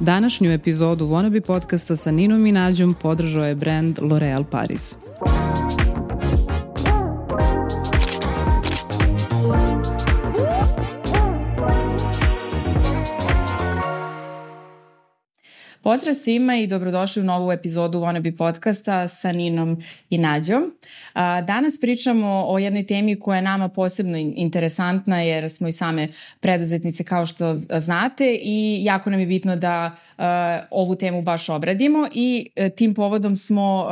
Današnju epizodu Wannabe podcasta sa Ninom i Nađom podržao je brand L'Oreal Paris. Pozdrav svima i dobrodošli u novu epizodu Wannabe podcasta sa Ninom i Nađom. Danas pričamo o jednoj temi koja je nama posebno interesantna jer smo i same preduzetnice kao što znate i jako nam je bitno da ovu temu baš obradimo i e, tim povodom smo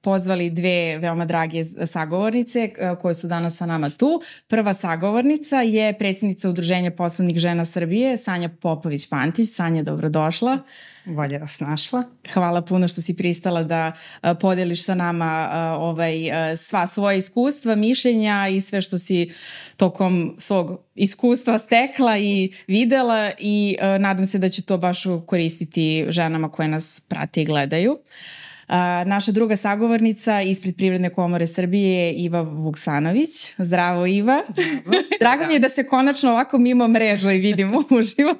pozvali dve veoma drage sagovornice koje su danas sa nama tu. Prva sagovornica je predsjednica Udruženja poslovnih žena Srbije, Sanja Popović-Pantić. Sanja, dobrodošla. Bolje vas našla. Hvala puno što si pristala da podeliš sa nama ovaj, sva svoja iskustva, mišljenja i sve što si tokom svog iskustva stekla i videla i nadam se da će to baš koristiti ženama koje nas prate i gledaju. Uh, naša druga sagovornica ispred Privredne komore Srbije je Iva Vuksanović. Zdravo Iva. Zdravo. Drago mi je da se konačno ovako mimo mreža i vidimo uživo.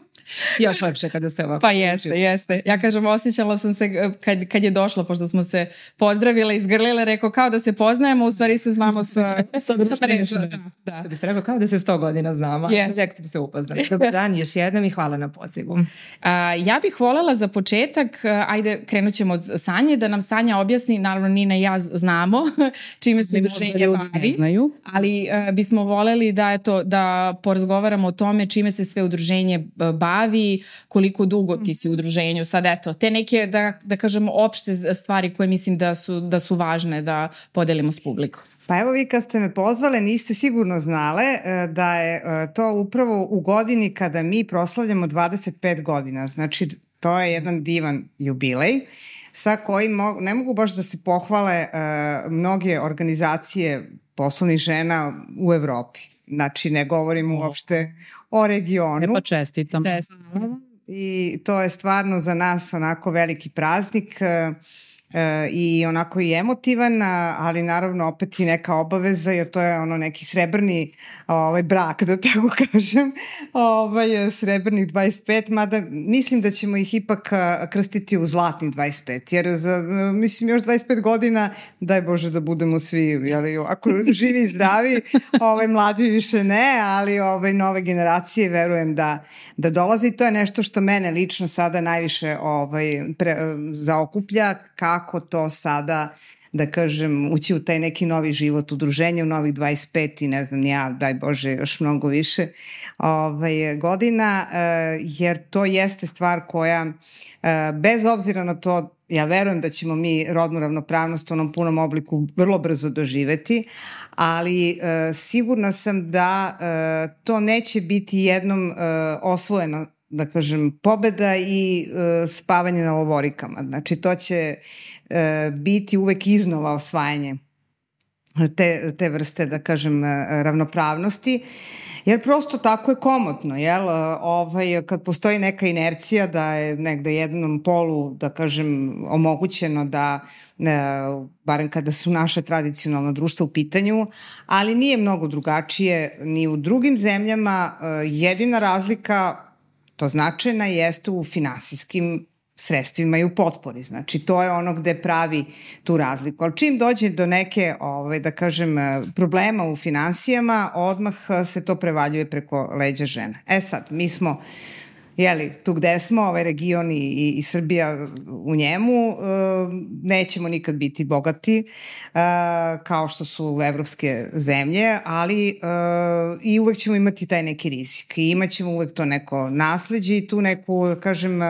Još lepše kada se ovako... Pa jeste, jeste. Ja kažem, osjećala sam se eh, kad, kad je došlo, pošto smo se pozdravile, izgrlile, rekao kao da se poznajemo, u stvari se znamo sa, sa, mreža. Da, da. Što bi se rekao, kao da se sto godina znamo. Yes. Tek se upoznali. Dobar dan još jednom i hvala na pozivu. A, ja bih voljela za početak, eh, ajde krenut ćemo od Sanje, da nam Sanja objasni, naravno Nina i ja znamo čime se udruženje bavi, znaju. ali uh, bismo voleli da, eto, da porazgovaramo o tome čime se sve udruženje bavi bavi, koliko dugo ti si u udruženju. Sad eto, te neke, da, da kažemo, opšte stvari koje mislim da su, da su važne da podelimo s publikom. Pa evo vi kad ste me pozvale niste sigurno znale e, da je e, to upravo u godini kada mi proslavljamo 25 godina. Znači to je jedan divan jubilej sa kojim mo ne mogu baš da se pohvale uh, mnoge organizacije poslovnih žena u Evropi. Znači, ne govorimo uopšte o regionu. E pa čestitam. Čestitam. I to je stvarno za nas onako veliki praznik. Uh, e, i onako i emotivan, ali naravno opet i neka obaveza, jer to je ono neki srebrni ovaj, brak, da tako kažem, ovaj, srebrnih 25, mada mislim da ćemo ih ipak krstiti u zlatni 25, jer za, mislim još 25 godina, daj Bože da budemo svi, jeli, ako živi i zdravi, ovaj, mladi više ne, ali ovaj, nove generacije verujem da, da dolazi i to je nešto što mene lično sada najviše ovaj, pre, zaokuplja, kako kako to sada da kažem, ući u taj neki novi život, udruženje u novih 25 i ne znam, ja, daj Bože, još mnogo više ovaj, godina, eh, jer to jeste stvar koja, eh, bez obzira na to, ja verujem da ćemo mi rodnu ravnopravnost u onom punom obliku vrlo brzo doživeti, ali e, sigurna sam da to neće biti jednom osvojeno da kažem, pobeda i e, spavanje na lovorikama. Znači, to će e, biti uvek iznova osvajanje te, te vrste, da kažem, e, ravnopravnosti. Jer prosto tako je komotno, jel? Ovaj, kad postoji neka inercija da je negde jednom polu, da kažem, omogućeno da, e, barem kada su naše tradicionalna društva u pitanju, ali nije mnogo drugačije ni u drugim zemljama. E, jedina razlika to značajna jeste u finansijskim sredstvima i u potpori. Znači, to je ono gde pravi tu razliku. Ali čim dođe do neke, ovaj, da kažem, problema u finansijama, odmah se to prevaljuje preko leđa žena. E sad, mi smo uh, jeli, tu gde smo, ovaj region i, i, i Srbija u njemu, uh, nećemo nikad biti bogati uh, kao što su evropske zemlje, ali uh, i uvek ćemo imati taj neki rizik i imaćemo uvek to neko nasledđe i tu neku, kažem,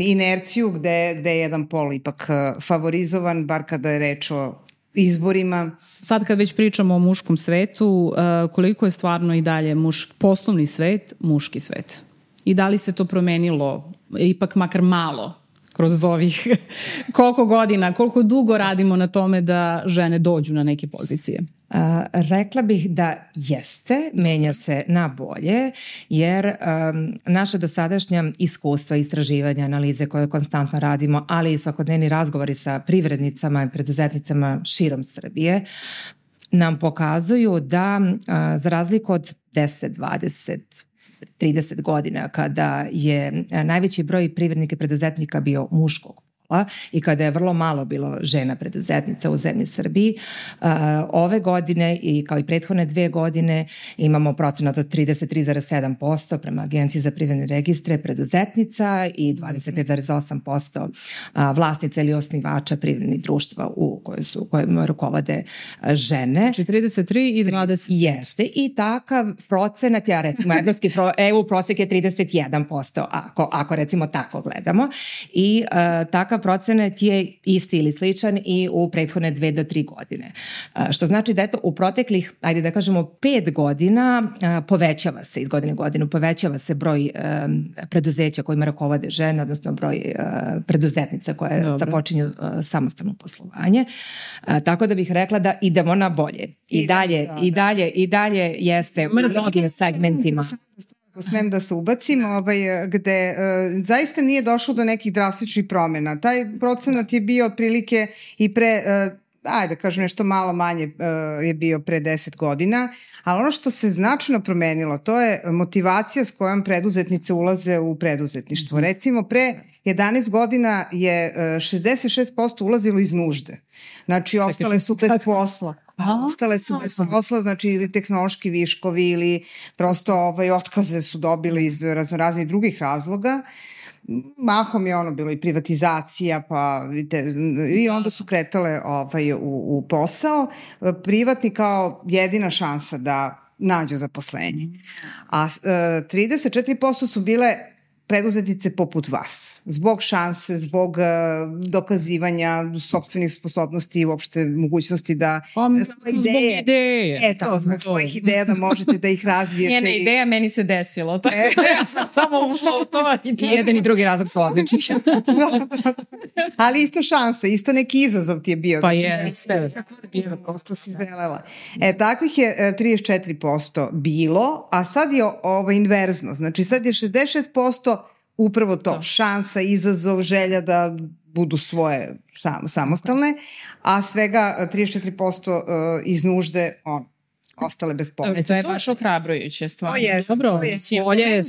inerciju gde, gde je jedan pol ipak favorizovan, bar kada je reč o izborima. Sad kad već pričamo o muškom svetu, koliko je stvarno i dalje muš, poslovni svet, muški svet? I da li se to promenilo ipak makar malo kroz ovih koliko godina, koliko dugo radimo na tome da žene dođu na neke pozicije? Uh, rekla bih da jeste, menja se na bolje, jer um, naše dosadašnja iskustva, istraživanja, analize koje konstantno radimo, ali i svakodnevni razgovori sa privrednicama i preduzetnicama širom Srbije, nam pokazuju da uh, za razliku od 10, 20, 30 godina kada je najveći broj privrednika i preduzetnika bio muškog posla i kada je vrlo malo bilo žena preduzetnica u zemlji Srbiji. Uh, ove godine i kao i prethodne dve godine imamo procenat od 33,7% prema Agenciji za privredne registre preduzetnica i 25,8% uh, vlasnica ili osnivača privrednih društva u koje su koje rukovode uh, žene. Znači 33 i 20. Jeste i takav procenat, ja recimo evropski pro, EU prosek je 31% ako, ako recimo tako gledamo i uh, takav procenat je isti ili sličan i u prethodne dve do tri godine. Što znači da eto u proteklih, ajde da kažemo, pet godina povećava se iz godine u godinu, povećava se broj preduzeća kojima rakovode žene, odnosno broj preduzetnica koje Dobre. započinju samostalno poslovanje. Tako da bih rekla da idemo na bolje. I, I dalje, da, da. i dalje, i dalje jeste u mnogim segmentima ako smem da se ubacim, ovaj, gde uh, zaista nije došlo do nekih drastičnih promena. Taj procenat je bio otprilike i pre, uh, ajde da kažem nešto malo manje uh, je bio pre 10 godina, ali ono što se značajno promenilo, to je motivacija s kojom preduzetnice ulaze u preduzetništvo. Mm -hmm. Recimo, pre 11 godina je uh, 66% ulazilo iz nužde. Znači, ostale su bez posla. Pa, ostale su bez posla, znači ili tehnološki viškovi ili prosto ovaj, otkaze su dobili iz razno raznih drugih razloga. Mahom je ono bilo i privatizacija, pa vidite, i onda su kretale ovaj, u, u posao. Privatni kao jedina šansa da nađu zaposlenje. A e, 34% su bile preduzetnice poput vas, zbog šanse, zbog uh, dokazivanja sobstvenih sposobnosti i uopšte mogućnosti da pa, svoje ideje, ideje. E, to, zbog to. svojih ideja da možete da ih razvijete. Njena i... ideja meni se desilo. Pa, e. ja sam samo ušla u to. I, I jedan i drugi razlog su odlični. Ali isto šansa, isto neki izazov ti je bio. Pa znači, je, sve. Kako ste bilo, prosto si velela. E, takvih je 34% bilo, a sad je ovo inverzno. Znači sad je 66% upravo to, to, šansa, izazov, želja da budu svoje sam, samostalne, a svega 34% e, iz nužde on, ostale bez posla. E, to je baš ohrabrujuće stvar. To je, Dobro, to je, bolje je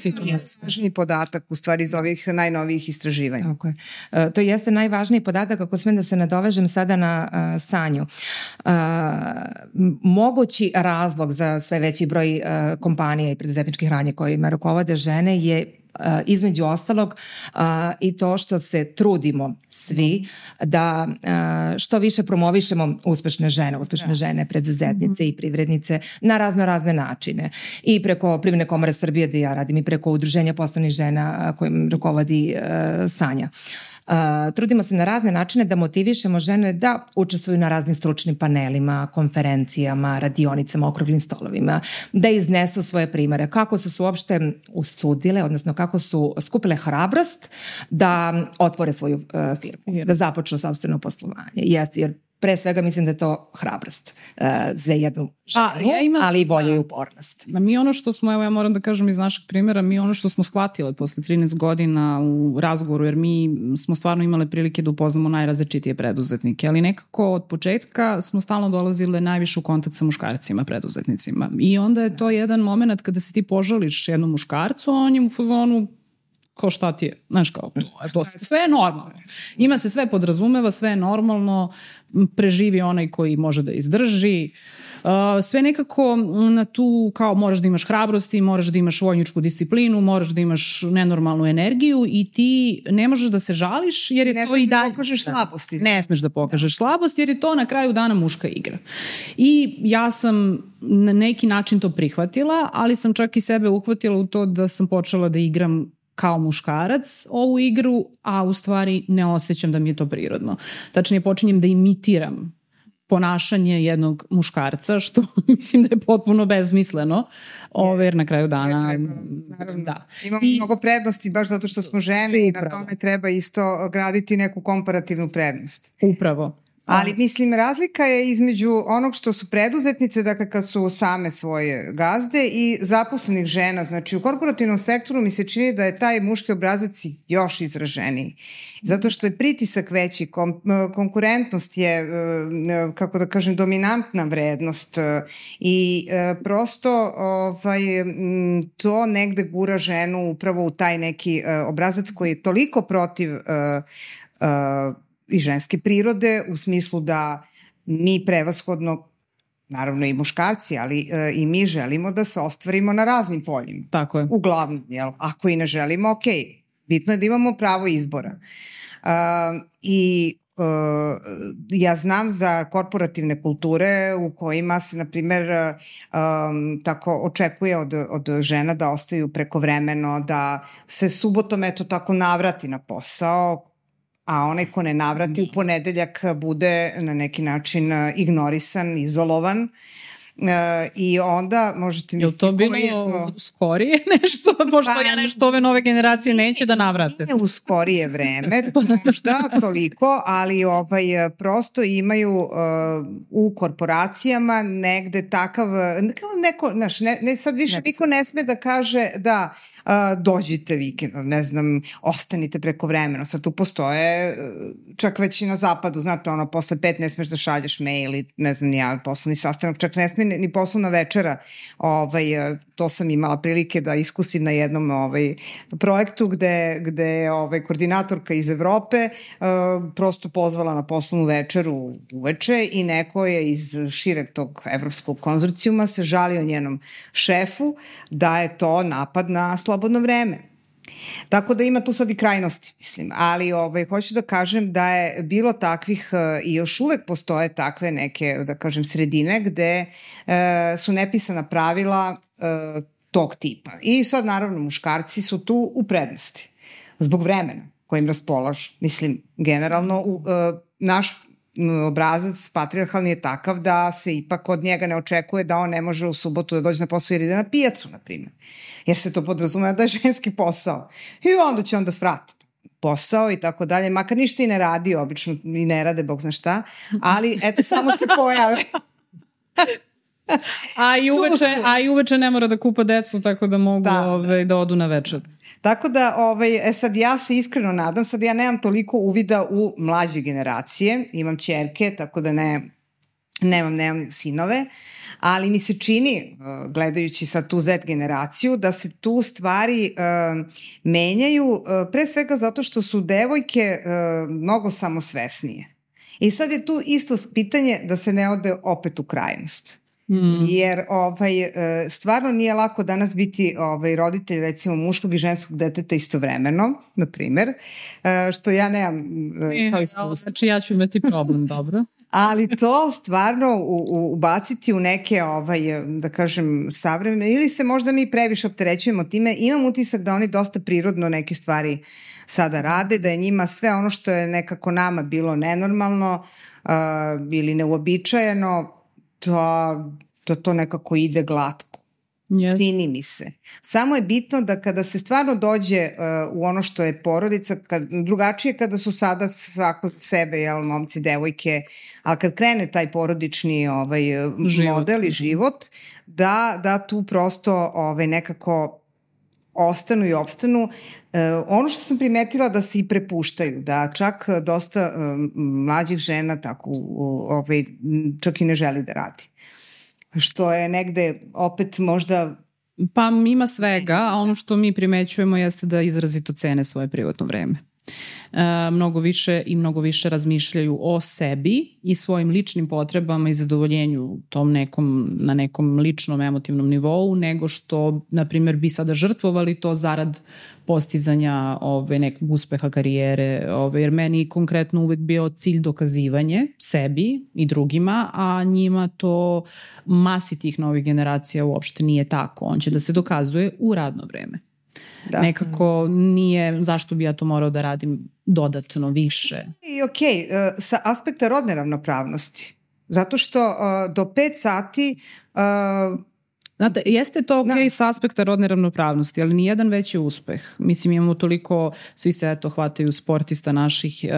Snažni podatak u stvari iz ovih najnovijih istraživanja. Tako je. E, to jeste najvažniji podatak ako smem da se nadovežem sada na uh, Sanju. Uh, mogući razlog za sve veći broj uh, kompanija i preduzetničkih radnje kojima rukovode žene je između ostalog i to što se trudimo svi da što više promovišemo uspešne žene, uspešne da. žene, preduzetnice i privrednice na razno razne načine. I preko Privredne komore Srbije da ja radim i preko udruženja poslovnih žena kojim rukovodi Sanja. Uh, trudimo se na razne načine da motivišemo žene da učestvuju na raznim stručnim panelima, konferencijama, radionicama, okruglim stolovima, da iznesu svoje primere, kako su se uopšte usudile, odnosno kako su skupile hrabrost da otvore svoju uh, firmu, da započnu sobstveno poslovanje. Jeste, jer pre svega mislim da je to hrabrost uh, za jednu ženu, A, ja imam, ali i volja i upornost. A mi ono što smo, evo ja moram da kažem iz našeg primjera, mi ono što smo shvatile posle 13 godina u razgovoru, jer mi smo stvarno imale prilike da upoznamo najrazličitije preduzetnike, ali nekako od početka smo stalno dolazile najviše u kontakt sa muškarcima preduzetnicima. I onda je to jedan moment kada se ti požališ jednom muškarcu, on je u fazonu kao šta ti je, znaš kao, to, to, sve je normalno. Ima se sve podrazumeva, sve je normalno, preživi onaj koji može da izdrži, Uh, sve nekako na tu kao moraš da imaš hrabrosti, moraš da imaš vojničku disciplinu, moraš da imaš nenormalnu energiju i ti ne možeš da se žališ jer je ne to i dalje... Ne smeš da pokažeš slabosti. Ne smeš da pokažeš slabost jer je to na kraju dana muška igra. I ja sam na neki način to prihvatila, ali sam čak i sebe uhvatila u to da sam počela da igram kao muškarac ovu igru, a u stvari ne osjećam da mi je to prirodno. Tačnije počinjem da imitiram ponašanje jednog muškarca, što mislim da je potpuno bezmisleno, ove, jer na kraju dana... Treba, naravno. Da. Imamo I, mnogo prednosti baš zato što smo žene i na tome treba isto graditi neku komparativnu prednost. Upravo. Ali mislim razlika je između onog što su preduzetnice, dakle kad su same svoje gazde i zaposlenih žena. Znači u korporativnom sektoru mi se čini da je taj muški obrazac još izraženiji. Zato što je pritisak veći, kom, konkurentnost je, e, kako da kažem, dominantna vrednost e, i e, prosto ovaj, to negde gura ženu upravo u taj neki obrazac koji je toliko protiv i ženske prirode u smislu da mi prevashodno naravno i muškarci, ali e, i mi želimo da se ostvarimo na raznim poljima. Tako je. Uglavnom, jel? Ako i ne želimo, ok, bitno je da imamo pravo izbora. Uh, I uh, ja znam za korporativne kulture u kojima se, na primer, um, tako očekuje od, od žena da ostaju prekovremeno, da se subotom eto tako navrati na posao, a onaj ko ne navrati u ponedeljak bude na neki način e, ignorisan, izolovan. E, I onda možete misliti... Je to bilo je to... skorije nešto? Pošto pa, ja nešto ove nove generacije neće da navrate. Nije u skorije vreme, možda toliko, ali ovaj, prosto imaju uh, u korporacijama negde takav, neko, znaš, ne, ne, sad više ne, niko ne sme da kaže da a, dođite vikend, ne znam, ostanite preko vremena. Sad tu postoje, e, čak već i na zapadu, znate, ono, posle pet ne smeš da šalješ mail i ne znam, ja, poslovni sastanak, čak ne sme ni poslovna večera. Ovaj, e, to sam imala prilike da iskusim na jednom ovaj, projektu gde, gde je ovaj, koordinatorka iz Evrope uh, prosto pozvala na poslovnu večeru uveče i neko je iz šireg tog evropskog konzorcijuma se žalio njenom šefu da je to napad na slobodno vreme. Tako da ima tu sad i krajnosti, mislim. Ali ovaj, hoću da kažem da je bilo takvih uh, i još uvek postoje takve neke, da kažem, sredine gde uh, su nepisana pravila uh, tog tipa. I sad, naravno, muškarci su tu u prednosti. Zbog vremena kojim raspolažu. Mislim, generalno, uh, naš obrazac patriarhalni je takav da se ipak od njega ne očekuje da on ne može u subotu da dođe na posao jer ide na pijacu, na primjer. Jer se to podrazumeva da je ženski posao. I onda će onda svrati posao i tako dalje, makar ništa i ne radi, obično i ne rade, bog zna šta, ali eto, samo se pojave. a i uveče, a i uveče ne mora da kupa decu, tako da mogu da, ovaj, da odu na večer. Tako da, ovaj, e sad ja se iskreno nadam, sad ja nemam toliko uvida u mlađe generacije, imam čerke, tako da ne, nemam, nemam sinove, ali mi se čini, uh, gledajući sad tu Z generaciju, da se tu stvari uh, menjaju, uh, pre svega zato što su devojke uh, mnogo samosvesnije. I sad je tu isto pitanje da se ne ode opet u krajnost. Mm. Jer ovaj, e, stvarno nije lako danas biti ovaj, roditelj recimo muškog i ženskog deteta istovremeno, na primer, e, što ja nemam e, kao iskustvo. Znači ja ću imati problem, dobro. Ali to stvarno u, u, ubaciti u neke, ovaj, da kažem, savremene, ili se možda mi previše opterećujemo time, imam utisak da oni dosta prirodno neke stvari sada rade, da je njima sve ono što je nekako nama bilo nenormalno uh, ili neuobičajeno, da, da to nekako ide glatko. Yes. Čini mi se. Samo je bitno da kada se stvarno dođe uh, u ono što je porodica, kad, drugačije kada su sada svako za sebe, jel, momci, devojke, ali kad krene taj porodični ovaj, život. model i život, da, da tu prosto ovaj, nekako ostanu i opstanu. E, ono što sam primetila da se i prepuštaju, da čak dosta e, mlađih žena tako ovaj, čak i ne želi da radi. Što je negde opet možda Pa ima svega, a ono što mi primećujemo jeste da izrazito cene svoje privatno vreme. E, mnogo više i mnogo više razmišljaju o sebi i svojim ličnim potrebama i zadovoljenju tom nekom, na nekom ličnom emotivnom nivou nego što, na primjer, bi sada žrtvovali to zarad postizanja ove, nekog uspeha karijere, ove, jer meni konkretno uvek bio cilj dokazivanje sebi i drugima, a njima to masi tih novih generacija uopšte nije tako. On će da se dokazuje u radno vreme. Da. Nekako nije, zašto bi ja to morao da radim dodatno više. I ok, uh, sa aspekta rodne ravnopravnosti. Zato što uh, do 5 sati uh, Znate, jeste to ok da. s aspekta rodne ravnopravnosti, ali nijedan veći uspeh. Mislim, imamo toliko, svi se eto hvataju sportista naših. Uh,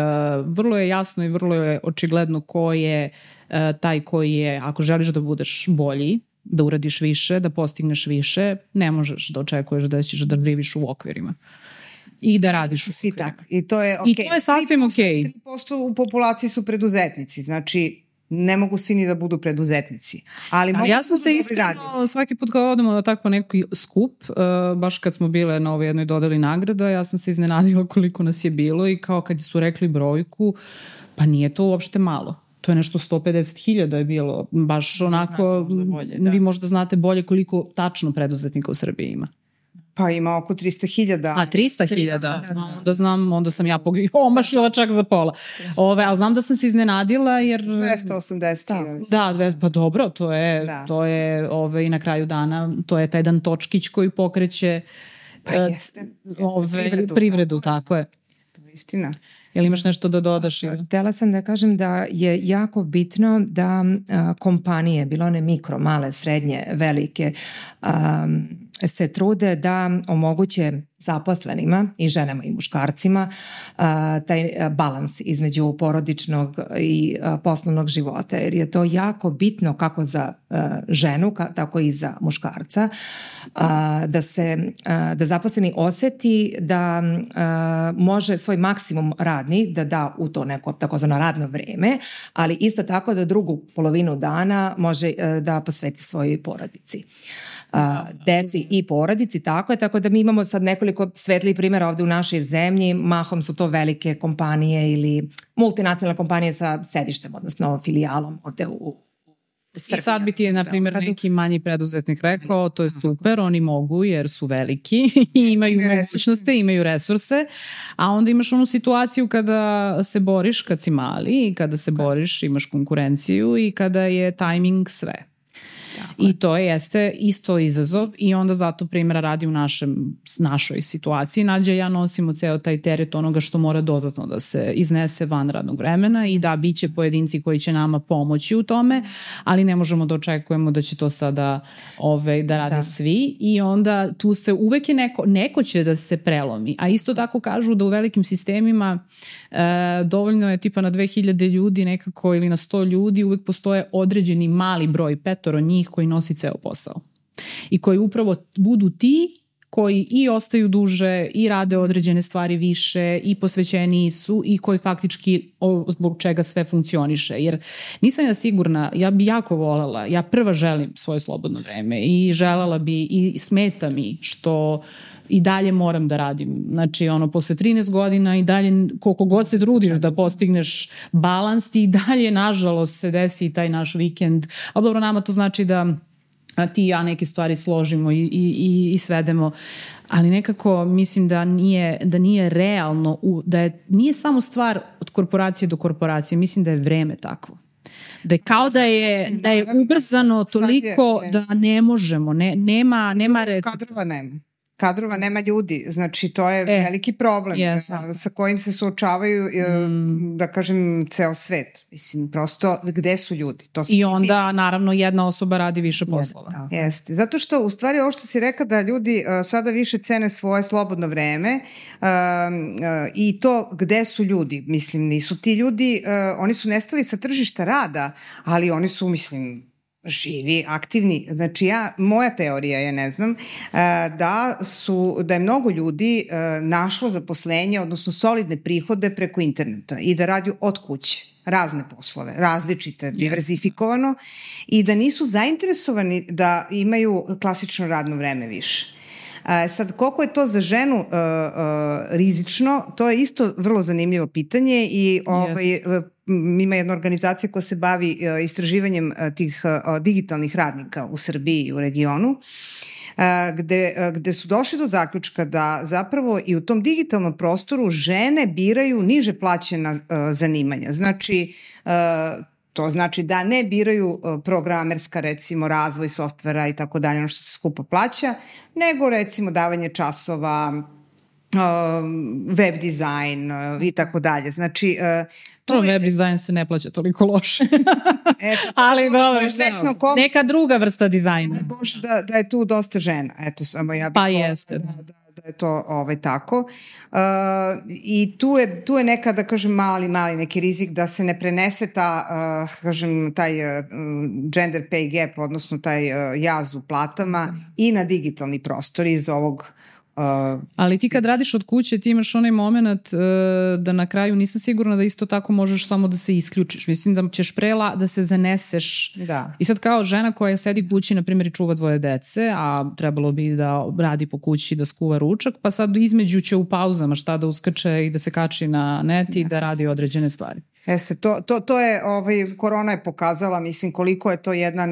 vrlo je jasno i vrlo je očigledno ko je uh, taj koji je, ako želiš da budeš bolji, da uradiš više, da postigneš više, ne možeš da očekuješ da ćeš da živiš u okvirima i da radiš. Svi tako. I to je okay. I to je sasvim ok. 3% u populaciji su preduzetnici, znači ne mogu svi ni da budu preduzetnici. Ali, ali ja sam da se iskreno svaki put kao odemo na tako neki skup, uh, baš kad smo bile na ovoj jednoj dodeli nagrada, ja sam se iznenadila koliko nas je bilo i kao kad su rekli brojku, pa nije to uopšte malo to je nešto 150.000 je bilo, baš onako, bolje, da. vi možda znate bolje koliko tačno preduzetnika u Srbiji ima. Pa ima oko 300.000. A 300.000, da. Onda znam, onda sam ja omašila čak do pola. Ove, ali znam da sam se iznenadila jer... 280.000. Da, da, pa dobro, to je, da. to je ove, i na kraju dana, to je taj jedan točkić koji pokreće pa jeste, jeste. Ove, privredu, privredu tako, tako je. To je istina. Jel imaš nešto da dodaš? Ili? Htela sam da kažem da je jako bitno da a, kompanije, bilo one mikro, male, srednje, velike, a, se trude da omoguće zaposlenima i ženama i muškarcima taj balans između porodičnog i poslovnog života jer je to jako bitno kako za ženu tako i za muškarca da se da zaposleni oseti da može svoj maksimum radni da da u to neko takozvano radno vreme ali isto tako da drugu polovinu dana može da posveti svojoj porodici a, deci i porodici, tako je, tako da mi imamo sad nekoliko svetlih primjera ovde u našoj zemlji, mahom su to velike kompanije ili multinacionalne kompanije sa sedištem, odnosno filijalom ovde u Srbija, I sad bi ti je, na primjer, neki manji preduzetnik rekao, to je super, oni mogu jer su veliki i imaju mogućnosti, imaju resurse, a onda imaš onu situaciju kada se boriš kad si mali i kada se boriš imaš konkurenciju i kada je tajming sve. I to jeste isto izazov i onda zato primjera radi u našem, našoj situaciji. Nađa ja nosimo ceo taj teret onoga što mora dodatno da se iznese van radnog vremena i da biće pojedinci koji će nama pomoći u tome, ali ne možemo da očekujemo da će to sada ove, da rade da. svi i onda tu se uvek je neko, neko će da se prelomi, a isto tako kažu da u velikim sistemima e, dovoljno je tipa na 2000 ljudi nekako ili na 100 ljudi uvek postoje određeni mali broj, petoro njih koji nosi ceo posao. I koji upravo budu ti koji i ostaju duže i rade određene stvari više i posvećeniji su i koji faktički zbog čega sve funkcioniše. Jer nisam ja sigurna, ja bi jako volela, ja prva želim svoje slobodno vreme i želela bi i smeta mi što i dalje moram da radim. Znači, ono, posle 13 godina i dalje, koliko god se trudiš da postigneš balans, ti i dalje, nažalost, se desi taj naš vikend. A dobro, nama to znači da ti i ja neke stvari složimo i, i, i svedemo. Ali nekako mislim da nije, da nije realno, u, da je, nije samo stvar od korporacije do korporacije, mislim da je vreme takvo. Da je kao da je, da je ubrzano toliko da ne možemo, ne, nema, nema... Kadrova nema kadrova nema ljudi, znači to je e, veliki problem yes. sa kojim se suočavaju mm. da kažem ceo svet. Mislim, prosto gde su ljudi? To I onda pitanje. naravno jedna osoba radi više poslova. Jeste, Jeste. Zato što u stvari ovo što si reka da ljudi uh, sada više cene svoje slobodno vreme uh, uh, i to gde su ljudi, mislim nisu ti ljudi, uh, oni su nestali sa tržišta rada, ali oni su mislim živi, aktivni. Znači ja, moja teorija je, ne znam, e, da su, da je mnogo ljudi e, našlo zaposlenje, odnosno solidne prihode preko interneta i da radi od kuće razne poslove, različite, diversifikovano i da nisu zainteresovani da imaju klasično radno vreme više. E, sad, koliko je to za ženu uh, uh, rizično, to je isto vrlo zanimljivo pitanje i ovaj, yes. ima jedna organizacija koja se bavi uh, istraživanjem uh, tih uh, digitalnih radnika u Srbiji i u regionu gde, gde su došli do zaključka da zapravo i u tom digitalnom prostoru žene biraju niže plaćena zanimanja. Znači, To znači da ne biraju e, programerska, recimo, razvoj softvera i tako dalje, ono što se skupo plaća, nego recimo davanje časova, web dizajn uh, i tako dalje. Znači, uh, To web dizajn se ne plaća toliko loše. Eto, Ali dobro, je okolnost. neka druga vrsta dizajna. Bože, da, da je tu dosta žena. Eto, samo ja bih Pa jeste, Da, da, da je to ovaj, tako. Uh, I tu je, tu je neka, da kažem, mali, mali neki rizik da se ne prenese ta, uh, kažem, taj uh, gender pay gap, odnosno taj uh, jaz u platama i na digitalni prostor iz ovog Uh, Ali ti kad radiš od kuće ti imaš onaj moment uh, da na kraju nisam sigurna da isto tako možeš samo da se isključiš. Mislim da ćeš prela da se zaneseš. Da. I sad kao žena koja sedi kući na primjer i čuva dvoje dece, a trebalo bi da radi po kući da skuva ručak, pa sad između će u pauzama šta da uskače i da se kači na net i da radi određene stvari. Jeste, to, to, to je, ovaj, korona je pokazala, mislim, koliko je to jedan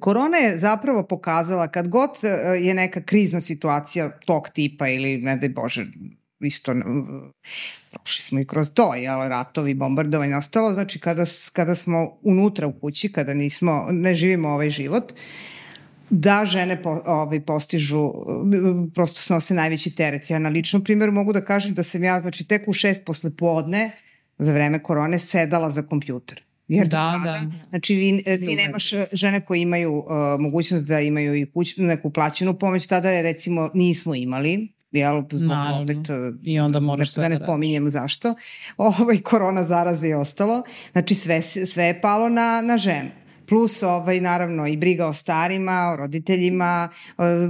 Korona je zapravo pokazala kad god e, je neka krizna situacija tog tipa ili ne daj Bože isto prošli smo i kroz to, jel, ratovi, bombardovanje, ostalo, znači kada, kada smo unutra u kući, kada nismo, ne živimo ovaj život, da žene po, ovaj, postižu, prosto snose najveći teret. Ja na ličnom primjeru mogu da kažem da sam ja, znači, tek u šest posle podne, za vreme korone, sedala za kompjuter. Jer Da, tada, da. Znači, vi, ti nemaš žene koje imaju uh, mogućnost da imaju i kuć, neku plaćenu pomoć, tada je recimo nismo imali, jel, zbog Naravno. opet, I onda moraš sve da ne da pominjem zašto, ovaj, korona zaraze i ostalo, znači sve, sve je palo na, na ženu. Plus ovaj naravno i briga o starima, o roditeljima,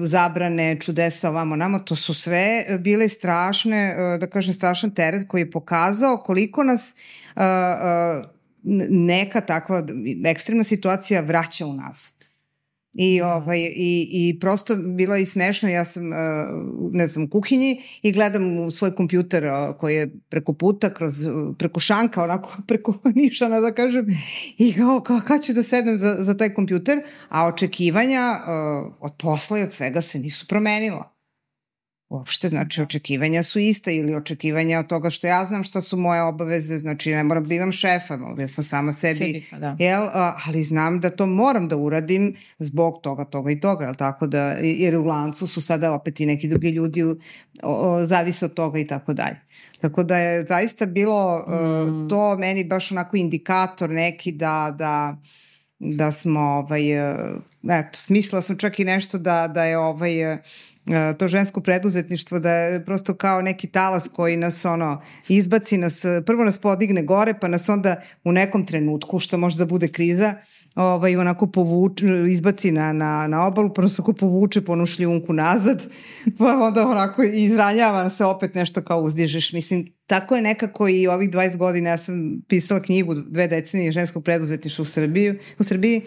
zabrane, čudesa ovamo namo, to su sve bile strašne, e, da kažem strašan teret koji je pokazao koliko nas neka takva ekstremna situacija vraća unazad. I, ovaj, i, I prosto bilo je i smešno, ja sam, uh, ne znam, u kuhinji i gledam u svoj kompjuter uh, koji je preko puta, kroz, uh, preko šanka, onako preko nišana da kažem, i kao, kao kad ću da sednem za, za taj kompjuter, a očekivanja uh, od posla i od svega se nisu promenila. Uopšte, znači očekivanja su ista ili očekivanja od toga što ja znam šta su moje obaveze, znači ne moram da imam šefa, mogu ja sam sama sebi, Sebi, pa da. jel, a, ali znam da to moram da uradim zbog toga, toga i toga, jel tako da, jer u lancu su sada opet i neki drugi ljudi, o, o, zavise od toga i tako dalje. Tako da je zaista bilo mm. uh, to meni baš onako indikator neki da, da, da smo, ovaj, uh, eto, smislila sam čak i nešto da, da je ovaj, uh, to žensko preduzetništvo da je prosto kao neki talas koji nas ono izbaci nas, prvo nas podigne gore pa nas onda u nekom trenutku što može da bude kriza ovaj, onako povuče, izbaci na, na, na obalu, pa nas ako povuče po onu šljunku nazad, pa onda onako izranjava se opet nešto kao uzdižeš. Mislim, tako je nekako i ovih 20 godina, ja sam pisala knjigu dve decenije ženskog preduzetništva u Srbiji, u Srbiji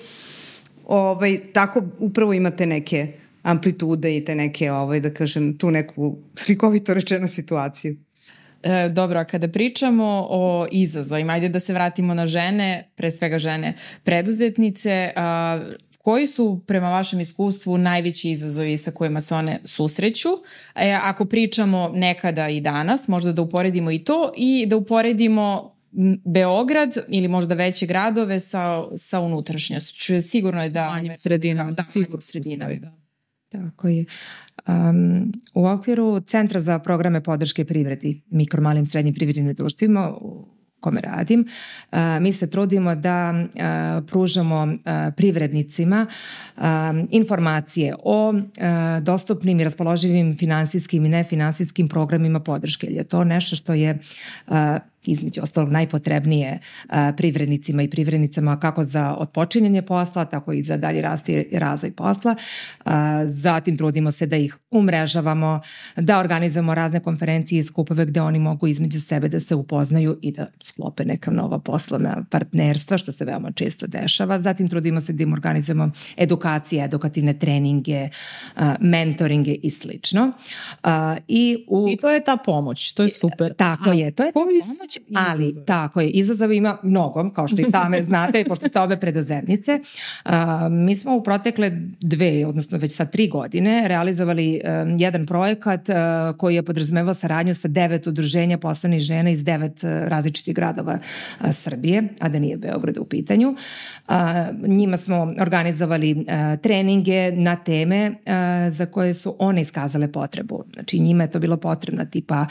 ovaj, tako upravo imate neke amplitude i te neke, ovaj, da kažem, tu neku slikovito rečenu situaciju. E, dobro, a kada pričamo o izazovima, ajde da se vratimo na žene, pre svega žene preduzetnice, a, koji su prema vašem iskustvu najveći izazovi sa kojima se one susreću? E, ako pričamo nekada i danas, možda da uporedimo i to i da uporedimo Beograd ili možda veće gradove sa, sa unutrašnjošću. Sigurno je da... Manjim sredinama, Da, sigurno. manjim sredinama. Da. Tako je. Um, u okviru Centra za programe podrške privredi, mikro, malim, srednjim privrednim društvima, u kome radim, mi se trudimo da pružamo privrednicima informacije o dostupnim i raspoloživim finansijskim i nefinansijskim programima podrške. Je to nešto što je između ostalog najpotrebnije uh, privrednicima i privrednicama kako za otpočinjanje posla, tako i za dalji rast i razvoj posla. Uh, zatim trudimo se da ih umrežavamo, da organizujemo razne konferencije i skupove gde oni mogu između sebe da se upoznaju i da sklope neka nova poslovna partnerstva, što se veoma često dešava. Zatim trudimo se da im organizujemo edukacije, edukativne treninge, uh, mentoringe i slično. I, u, I to je ta pomoć, to je super. Tako A je, to je ta pomoć, ali tako je, izazova ima mnogo, kao što i same znate, pošto ste obe preduzetnice. Uh, mi smo u protekle dve, odnosno već sad tri godine, realizovali jedan projekat uh, koji je podrazumevao saradnju sa devet udruženja poslovnih žena iz devet uh, različitih gradova uh, Srbije, a da nije Beograd u pitanju. Njima smo organizovali treninge na teme za koje su one iskazale potrebu. Znači njima je to bilo potrebno tipa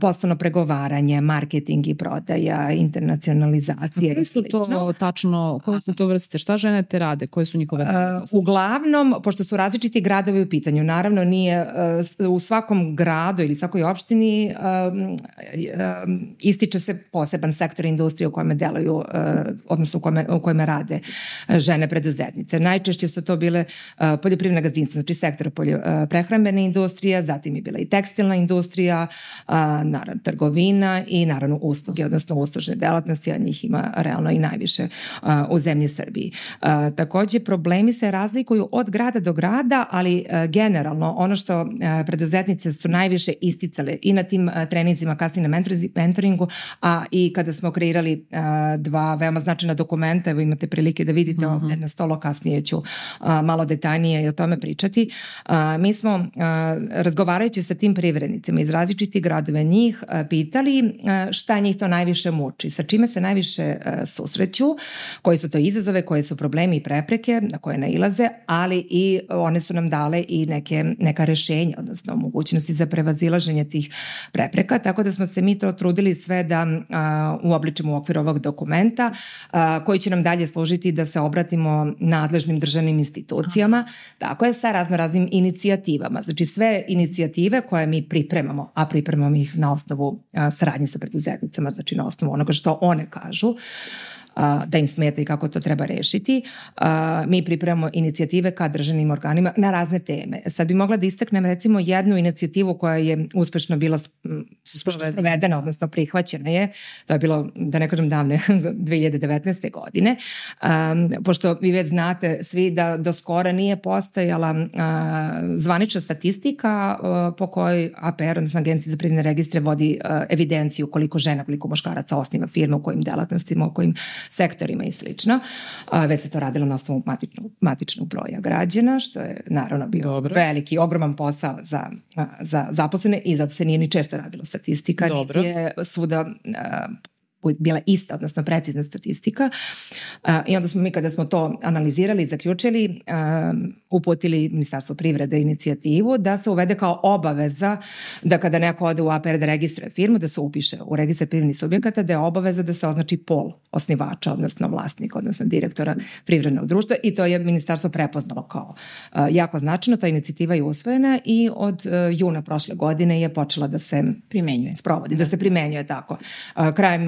poslovno pregovaranje, marketing i prodaja, internacionalizacija i slično. Koje su to tačno, koje su to vrste, šta žene te rade, koje su njihove Uh, uglavnom, pošto su različiti gradovi u pitanju, naravno nije uh, u svakom gradu ili svakoj opštini um, um, ističe se poseban sektor industrije u kojima deluju, uh, odnosno u kojima, u kojima rade žene preduzetnice. Najčešće su to bile poljoprivredna gazdinstva, znači sektor poljo, prehrambene industrije, zatim je bila i tekstilna industrija, a, naravno trgovina i naravno usluge, odnosno uslužne delatnosti, a njih ima realno i najviše a, u zemlji Srbiji. A, takođe, problemi se razlikuju od grada do grada, ali a, generalno ono što a, preduzetnice su najviše isticale i na tim a, treninzima, kasnije na mentoringu, a i kada smo kreirali a, dva veoma značajna dokumenta, evo imate prilike da vidite mm -hmm. ovde na stolo, kasnije ću a, malo detaljnije i o tome pričati. A, mi smo a, razgovarajući sa tim privrednicima iz različitih gradove njih e, pitali e, šta njih to najviše muči, sa čime se najviše e, susreću, koji su to izazove, koje su problemi i prepreke na koje nailaze, ali i one su nam dale i neke, neka rešenja, odnosno mogućnosti za prevazilaženje tih prepreka, tako da smo se mi to trudili sve da uobličimo u okviru ovog dokumenta koji će nam dalje služiti da se obratimo nadležnim državnim institucijama, tako je sa razno raznim inicijativama. Znači sve inicijative koje mi pripremamo, a pripremamo pripremam ih na osnovu saradnje sa preduzetnicama, znači na osnovu onoga što one kažu da im smeta i kako to treba rešiti. Mi pripremamo inicijative ka državnim organima na razne teme. Sad bi mogla da istaknem recimo jednu inicijativu koja je uspešno bila sprovedena, odnosno prihvaćena je, to je bilo, da ne kažem davne, 2019. godine, pošto vi već znate svi da do skora nije postojala uh, zvanična statistika po kojoj APR, odnosno Agencija za privredne registre, vodi evidenciju koliko žena, koliko muškaraca osniva firma, u kojim delatnostima, u kojim sektorima i slično. Već se to radilo na osnovu matičnog, matičnog broja građana, što je naravno bio Dobro. veliki, ogroman posao za, za zaposlene i zato se nije ni često radilo statistika, Dobro. niti je svuda bila ista, odnosno precizna statistika. I onda smo mi kada smo to analizirali i zaključili, uputili Ministarstvo privrede inicijativu da se uvede kao obaveza da kada neko ode u APR da registruje firmu, da se upiše u registar privrednih subjekata, da je obaveza da se označi pol osnivača, odnosno vlasnika, odnosno direktora privrednog društva i to je Ministarstvo prepoznalo kao jako značajno. Ta inicijativa je usvojena i od juna prošle godine je počela da se primenjuje. Sprovodi, da se primenjuje tako. Krajem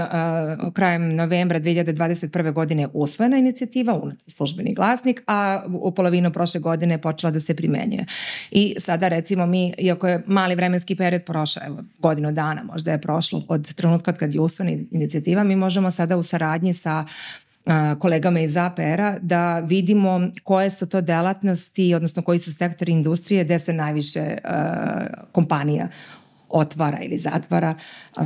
krajem novembra 2021. godine usvojena inicijativa u službeni glasnik, a u polovinu prošle godine je počela da se primenjuje. I sada recimo mi, iako je mali vremenski period prošao, evo godinu dana možda je prošlo od trenutka kad je usvojena inicijativa, mi možemo sada u saradnji sa kolegama iz APR-a da vidimo koje su to delatnosti, odnosno koji su sektori industrije gde se najviše uh, kompanija otvara ili zatvara.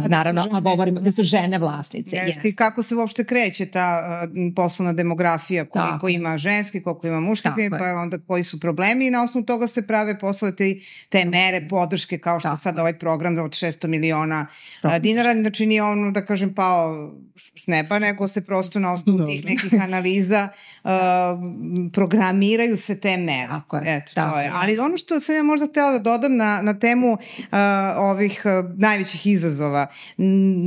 Naravno, a govorimo da su žene vlasnice. Jeste, i kako se uopšte kreće ta uh, poslovna demografija, koliko Tako. ima ženski, koliko ima muških, pa je. onda koji su problemi i na osnovu toga se prave posle te, te mere podrške kao što Tako. sad ovaj program od 600 miliona Tako. dinara, znači nije ono da kažem pao s neba, nego se prosto na osnovu Dobre. tih nekih analiza uh, programiraju se te mere. Tako je. Eto, Tako to je. Ali ono što sam ja možda htela da dodam na, na temu uh, ovih uh, najvećih izazova,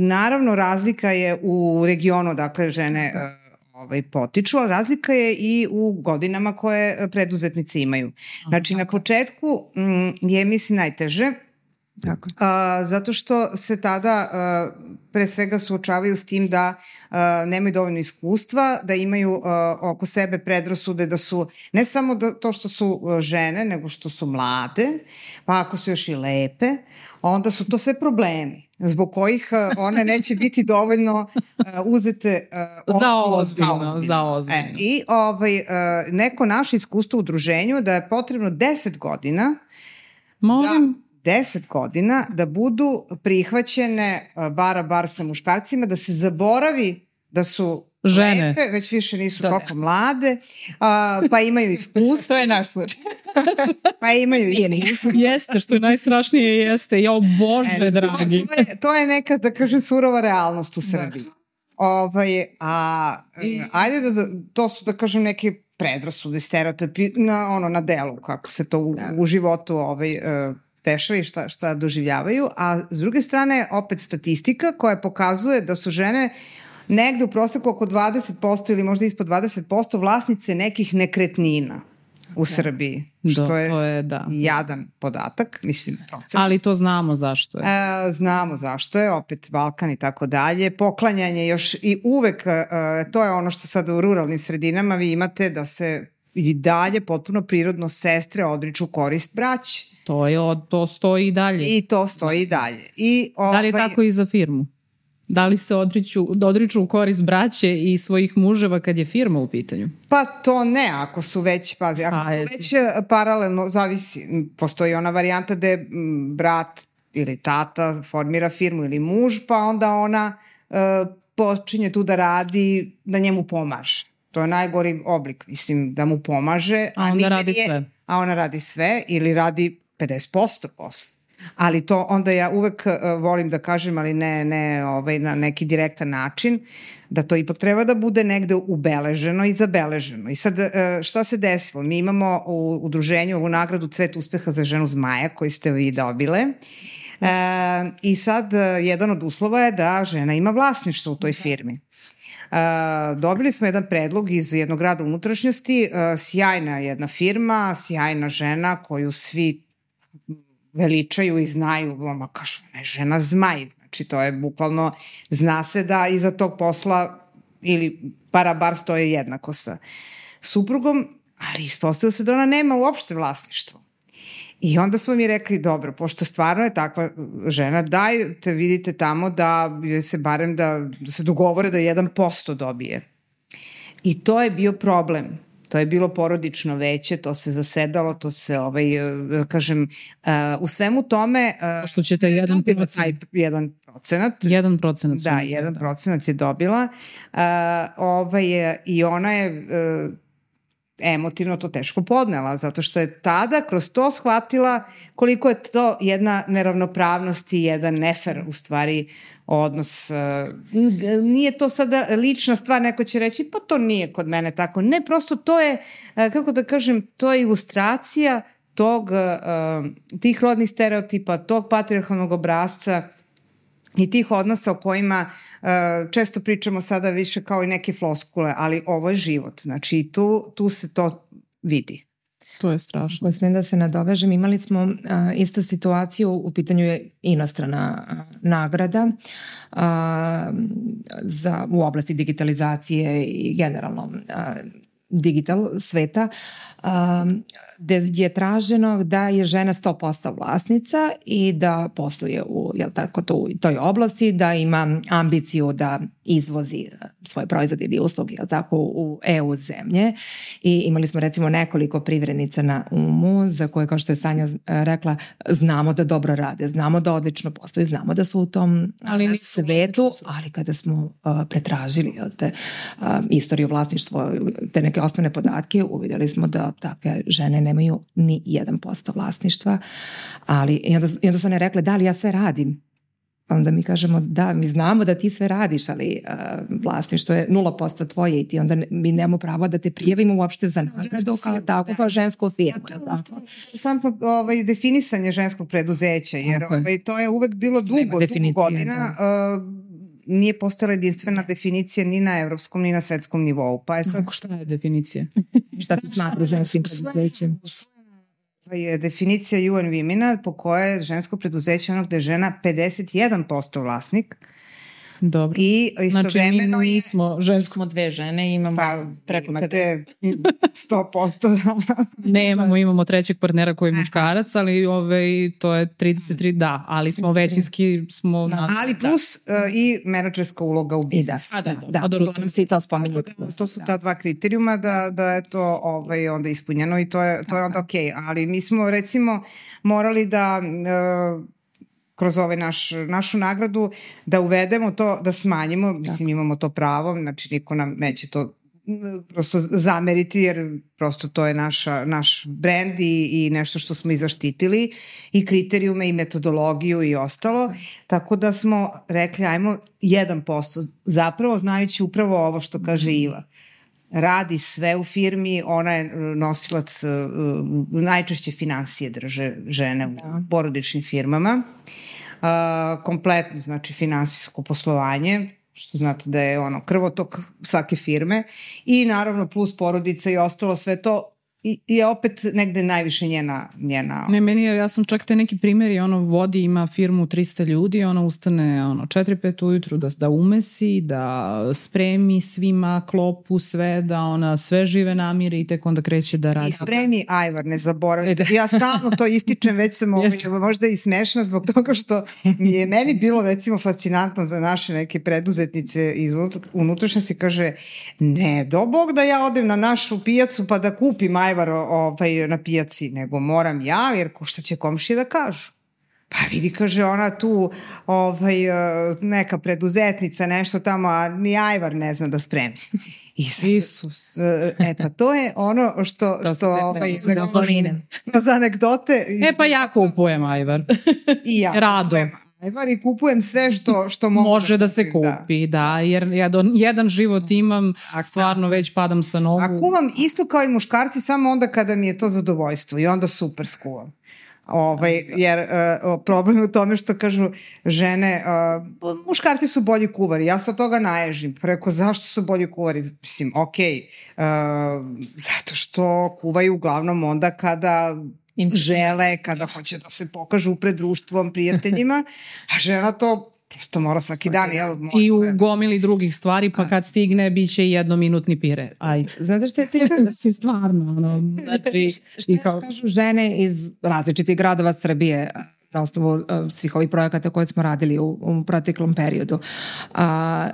naravno razlika je u regionu, dakle žene uh, ovaj, potiču, ali razlika je i u godinama koje preduzetnici imaju. Znači, na početku mm, je, mislim, najteže, Tako. A, zato što se tada a, pre svega suočavaju s tim da nemaju dovoljno iskustva, da imaju oko sebe predrasude da su ne samo da, to što su žene, nego što su mlade, pa ako su još i lepe, onda su to sve problemi zbog kojih one neće biti dovoljno uzete uh, za ozbiljno. Za ozbiljno. Za ozbiljno. E, I ovaj, neko naše iskustvo u udruženju da je potrebno 10 godina Molim? da 10 godina da budu prihvaćene uh, bara bar sa muškarcima, da se zaboravi da su Žene. lepe, već više nisu Da, da. toliko mlade, a, pa imaju iskustvo, To je naš slučaj. pa imaju iskustvo. Jeste, što je najstrašnije jeste. Jo, Bože, dragi. To je, to je neka, da kažem, surova realnost u Srbiji. Ovaj, a, e, ajde da, da, to su, da kažem, neke predrasude, stereotipi na, ono, na delu, kako se to u, u životu ovaj, e, dešava i šta, šta doživljavaju, a s druge strane opet statistika koja pokazuje da su žene negde u proseku oko 20% ili možda ispod 20% vlasnice nekih nekretnina u Srbiji, što Da, je, to je, da. jadan podatak, mislim, procenat. Ali to znamo zašto je. E, znamo zašto je, opet Balkan i tako dalje. Poklanjanje još i uvek, e, to je ono što sad u ruralnim sredinama vi imate da se i dalje potpuno prirodno sestre odriču korist braći. To, je, to stoji i dalje. I to stoji i dalje. I, Da li je ovaj, tako i za firmu? Da li se odriču, odriču u korist braće i svojih muževa kad je firma u pitanju? Pa to ne, ako su već, pazi, ako A, su već e, paralelno, zavisi, postoji ona varijanta da je m, brat ili tata formira firmu ili muž, pa onda ona e, počinje tu da radi, da njemu pomaže. To je najgori oblik, mislim, da mu pomaže. A onda nigde radi sve. A ona radi sve ili radi 50% posla. Ali to onda ja uvek uh, volim da kažem, ali ne, ne ovaj, na neki direktan način, da to ipak treba da bude negde ubeleženo i zabeleženo. I sad uh, šta se desilo? Mi imamo u udruženju ovu nagradu Cvet uspeha za ženu zmaja koju ste vi dobile. E, I sad uh, jedan od uslova je da žena ima vlasništvo u toj firmi. Uh, dobili smo jedan predlog iz jednog grada unutrašnjosti, sjajna jedna firma, sjajna žena koju svi veličaju i znaju, ma kažu, ne, žena zmaj, znači to je bukvalno, zna se da iza tog posla ili para bar stoje jednako sa suprugom, ali ispostavilo se da ona nema uopšte vlasništvo. I onda smo mi rekli, dobro, pošto stvarno je takva žena, dajte, vidite tamo da se barem da, da se dogovore da 1% dobije. I to je bio problem. To je bilo porodično veće, to se zasedalo, to se, ovaj, eh, da kažem, uh, u svemu tome... Uh, Što ćete jedan procenat. taj jedan procenat. Jedan procenat. Da, jedan procenat je dobila. Uh, ovaj, eh, I ona je uh, emotivno to teško podnela, zato što je tada kroz to shvatila koliko je to jedna neravnopravnost i jedan nefer u stvari uh, n- Nije to sada lična stvar, neko će reći pa to nije kod mene tako. Ne, prosto to je, uh, kako da kažem, to je ilustracija tog, uh, tih rodnih stereotipa, tog patriarchalnog obrazca i tih odnosa o kojima često pričamo sada više kao i neke floskule, ali ovo je život. Znači tu, tu se to vidi. To je strašno. Ako smijem da se nadovežem, imali smo a, istu situaciju, u pitanju je inostrana a, nagrada a, za, u oblasti digitalizacije i generalno a, digital sveta, a, gde je traženo da je žena 100% vlasnica i da posluje u jel tako, to, toj oblasti, da ima ambiciju da izvozi svoje proizvode ili usluge jel tako, u EU zemlje. I imali smo recimo nekoliko privrednica na umu za koje kao što je Sanja e, rekla znamo da dobro rade, znamo da odlično posluju, znamo da su u tom Ali svetu, ali kada smo uh, pretražili jel te, uh, istoriju vlasništva, te neke osnovne podatke, uvidjeli smo da takve žene nemaju ni 1% vlasništva, ali i onda, i onda su one rekle da li ja sve radim, onda mi kažemo da, mi znamo da ti sve radiš, ali uh, vlasništvo je 0% tvoje i ti onda ne, mi nemamo pravo da te prijavimo uopšte za nagradu kao tako, kao žensku firmu. jel tako? Interesantno ovaj, definisanje ženskog preduzeća, jer je. ovaj, to je uvek bilo dugo, dugo godina. Uh, nije postojala jedinstvena definicija ni na evropskom, ni na svetskom nivou. Pa je sad Šta je definicija? Šta ti smatra ženskim preduzećem? Je definicija UN Women-a po kojoj je žensko preduzeće ono gde je žena 51% vlasnik, Dobro. I Znači, istovremeno mi je... nismo žensko. Smo dve žene i imamo Pa, preko imate 100%. Nemamo, imamo trećeg partnera koji je muškarac, ali ovaj, to je 33 da, ali smo većinski smo... Na, Ali plus uh, i menadžerska uloga u da, biznisu. A, da, da, da. da, A dobro, uglavnom se i to spominje. To su ta dva kriterijuma da, da je to ovaj, onda ispunjeno i to je, to je onda okej. Okay. Ali mi smo recimo morali da uh, kroz ovaj naš, našu nagradu da uvedemo to, da smanjimo, mislim imamo to pravo, znači niko nam neće to prosto zameriti jer prosto to je naša, naš brend i, i nešto što smo i zaštitili i kriterijume i metodologiju i ostalo, tako da smo rekli ajmo 1%, zapravo znajući upravo ovo što kaže Iva radi sve u firmi, ona je e, nosilac, e, e, najčešće financije drže žene u porodičnim firmama, kompletno, znači finansijsko poslovanje, što znate da je ono krvotok svake firme. I naravno plus porodica i ostalo sve to i, je opet negde najviše njena, njena Ne, meni je, ja sam čak te neki primjeri, ono vodi, ima firmu 300 ljudi, ona ustane ono 4-5 ujutru da, da umesi, da spremi svima klopu, sve, da ona sve žive namire i tek onda kreće da radi. I spremi ajvar, ne zaboravite. Ja stalno to ističem, već sam ovaj, možda i smešna zbog toga što je meni bilo recimo fascinantno za naše neke preduzetnice iz unutrašnjosti, kaže, ne, do bog da ja odem na našu pijacu pa da kupim ajvar ovaj, na pijaci, nego moram ja, jer ko šta će komšije da kažu. Pa vidi, kaže ona tu ovaj, neka preduzetnica, nešto tamo, a ni ajvar ne zna da spremi. I sad, Isus. E pa to je ono što, To što ne- ovaj, ne- okoline. za anegdote. E pa ja kupujem ajvar. I ja Rado. kupujem ajvar i kupujem sve što, što mogu. Može da se kupim, kupi, da, jer ja do, jedan život imam, stvarno već padam sa nogu. A kuvam isto kao i muškarci, samo onda kada mi je to zadovoljstvo i onda super skuvam. Ovaj, jer uh, problem je u tome što kažu žene, uh, muškarci su bolji kuvari, ja se od toga naježim. Preko zašto su bolji kuvari? Mislim, ok, uh, zato što kuvaju uglavnom onda kada Im se- žele, kada hoće da se pokažu pred društvom, prijateljima, a žena to prosto mora svaki dan. Jel, mora, I u gomili drugih stvari, pa kad stigne, bit će i jednominutni pire. Ajde. Znate što je ti si stvarno, ono, znači, i kao, kažu žene iz različitih gradova Srbije na osnovu uh, svih ovih projekata koje smo radili u, u proteklom periodu. A,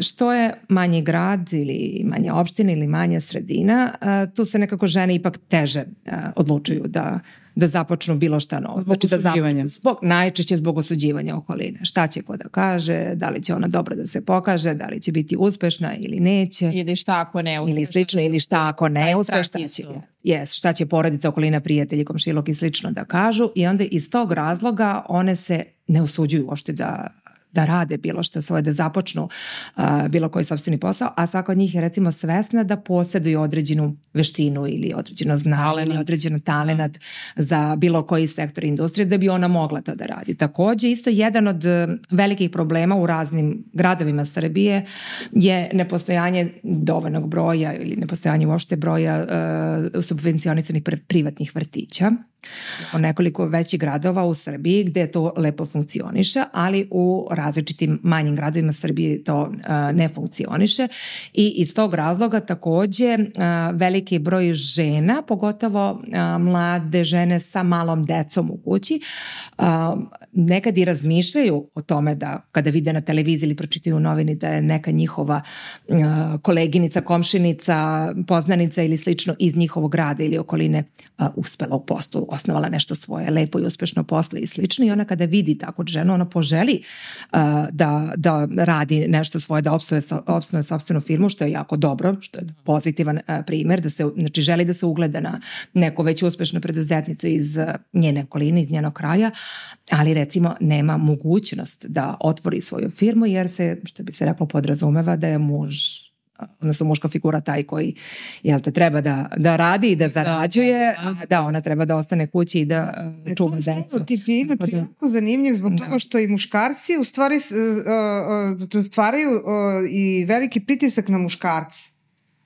što je manji grad ili manja opština ili manja sredina, a, tu se nekako žene ipak teže a, odlučuju da da započnu bilo šta novo. Zbog da zap- osuđivanja. zbog, najčešće zbog osuđivanja okoline. Šta će ko da kaže, da li će ona dobro da se pokaže, da li će biti uspešna ili neće Ili šta ako ne uspeš. ili slično ili šta ako ne Taj uspe strah šta će, yes, šta će porodica, okolina, prijatelji, komšilog i slično da kažu i onda iz tog razloga one se ne usuđuju uopšte da da rade bilo što svoje, da započnu uh, bilo koji sobstveni posao, a svaka od njih je recimo svesna da posjeduju određenu veštinu ili određeno znanje ili određeno talenat za bilo koji sektor industrije da bi ona mogla to da radi. Takođe, isto jedan od uh, velikih problema u raznim gradovima Srbije je nepostojanje dovoljnog broja ili nepostojanje uopšte broja uh, subvencionisanih pr- privatnih vrtića o nekoliko većih gradova u Srbiji gde to lepo funkcioniše, ali u različitim manjim gradovima Srbije to uh, ne funkcioniše. I iz tog razloga takođe uh, veliki broj žena, pogotovo uh, mlade žene sa malom decom u kući, nekad i razmišljaju o tome da kada vide na televiziji ili pročitaju u novini da je neka njihova koleginica, komšinica, poznanica ili slično iz njihovog grada ili okoline uspela u poslu, osnovala nešto svoje lepo i uspešno posle i slično i ona kada vidi takvu ženu, ona poželi uh, da, da radi nešto svoje, da opstuje, opstuje sobstvenu firmu, što je jako dobro, što je pozitivan uh, primer, da se, znači želi da se ugleda na neku već uspešnu preduzetnicu iz uh, njene okoline, iz njenog kraja, ali recimo nema mogućnost da otvori svoju firmu jer se, što bi se reklo, podrazumeva da je muž odnosno muška figura taj koji jel te treba da, da radi i da zarađuje, da, a da ona treba da ostane kući i da uh, čuva decu. Stereotip je inače da. jako zanimljiv zbog toga što i muškarci u stvari uh, uh, stvaraju uh, i veliki pritisak na muškarce.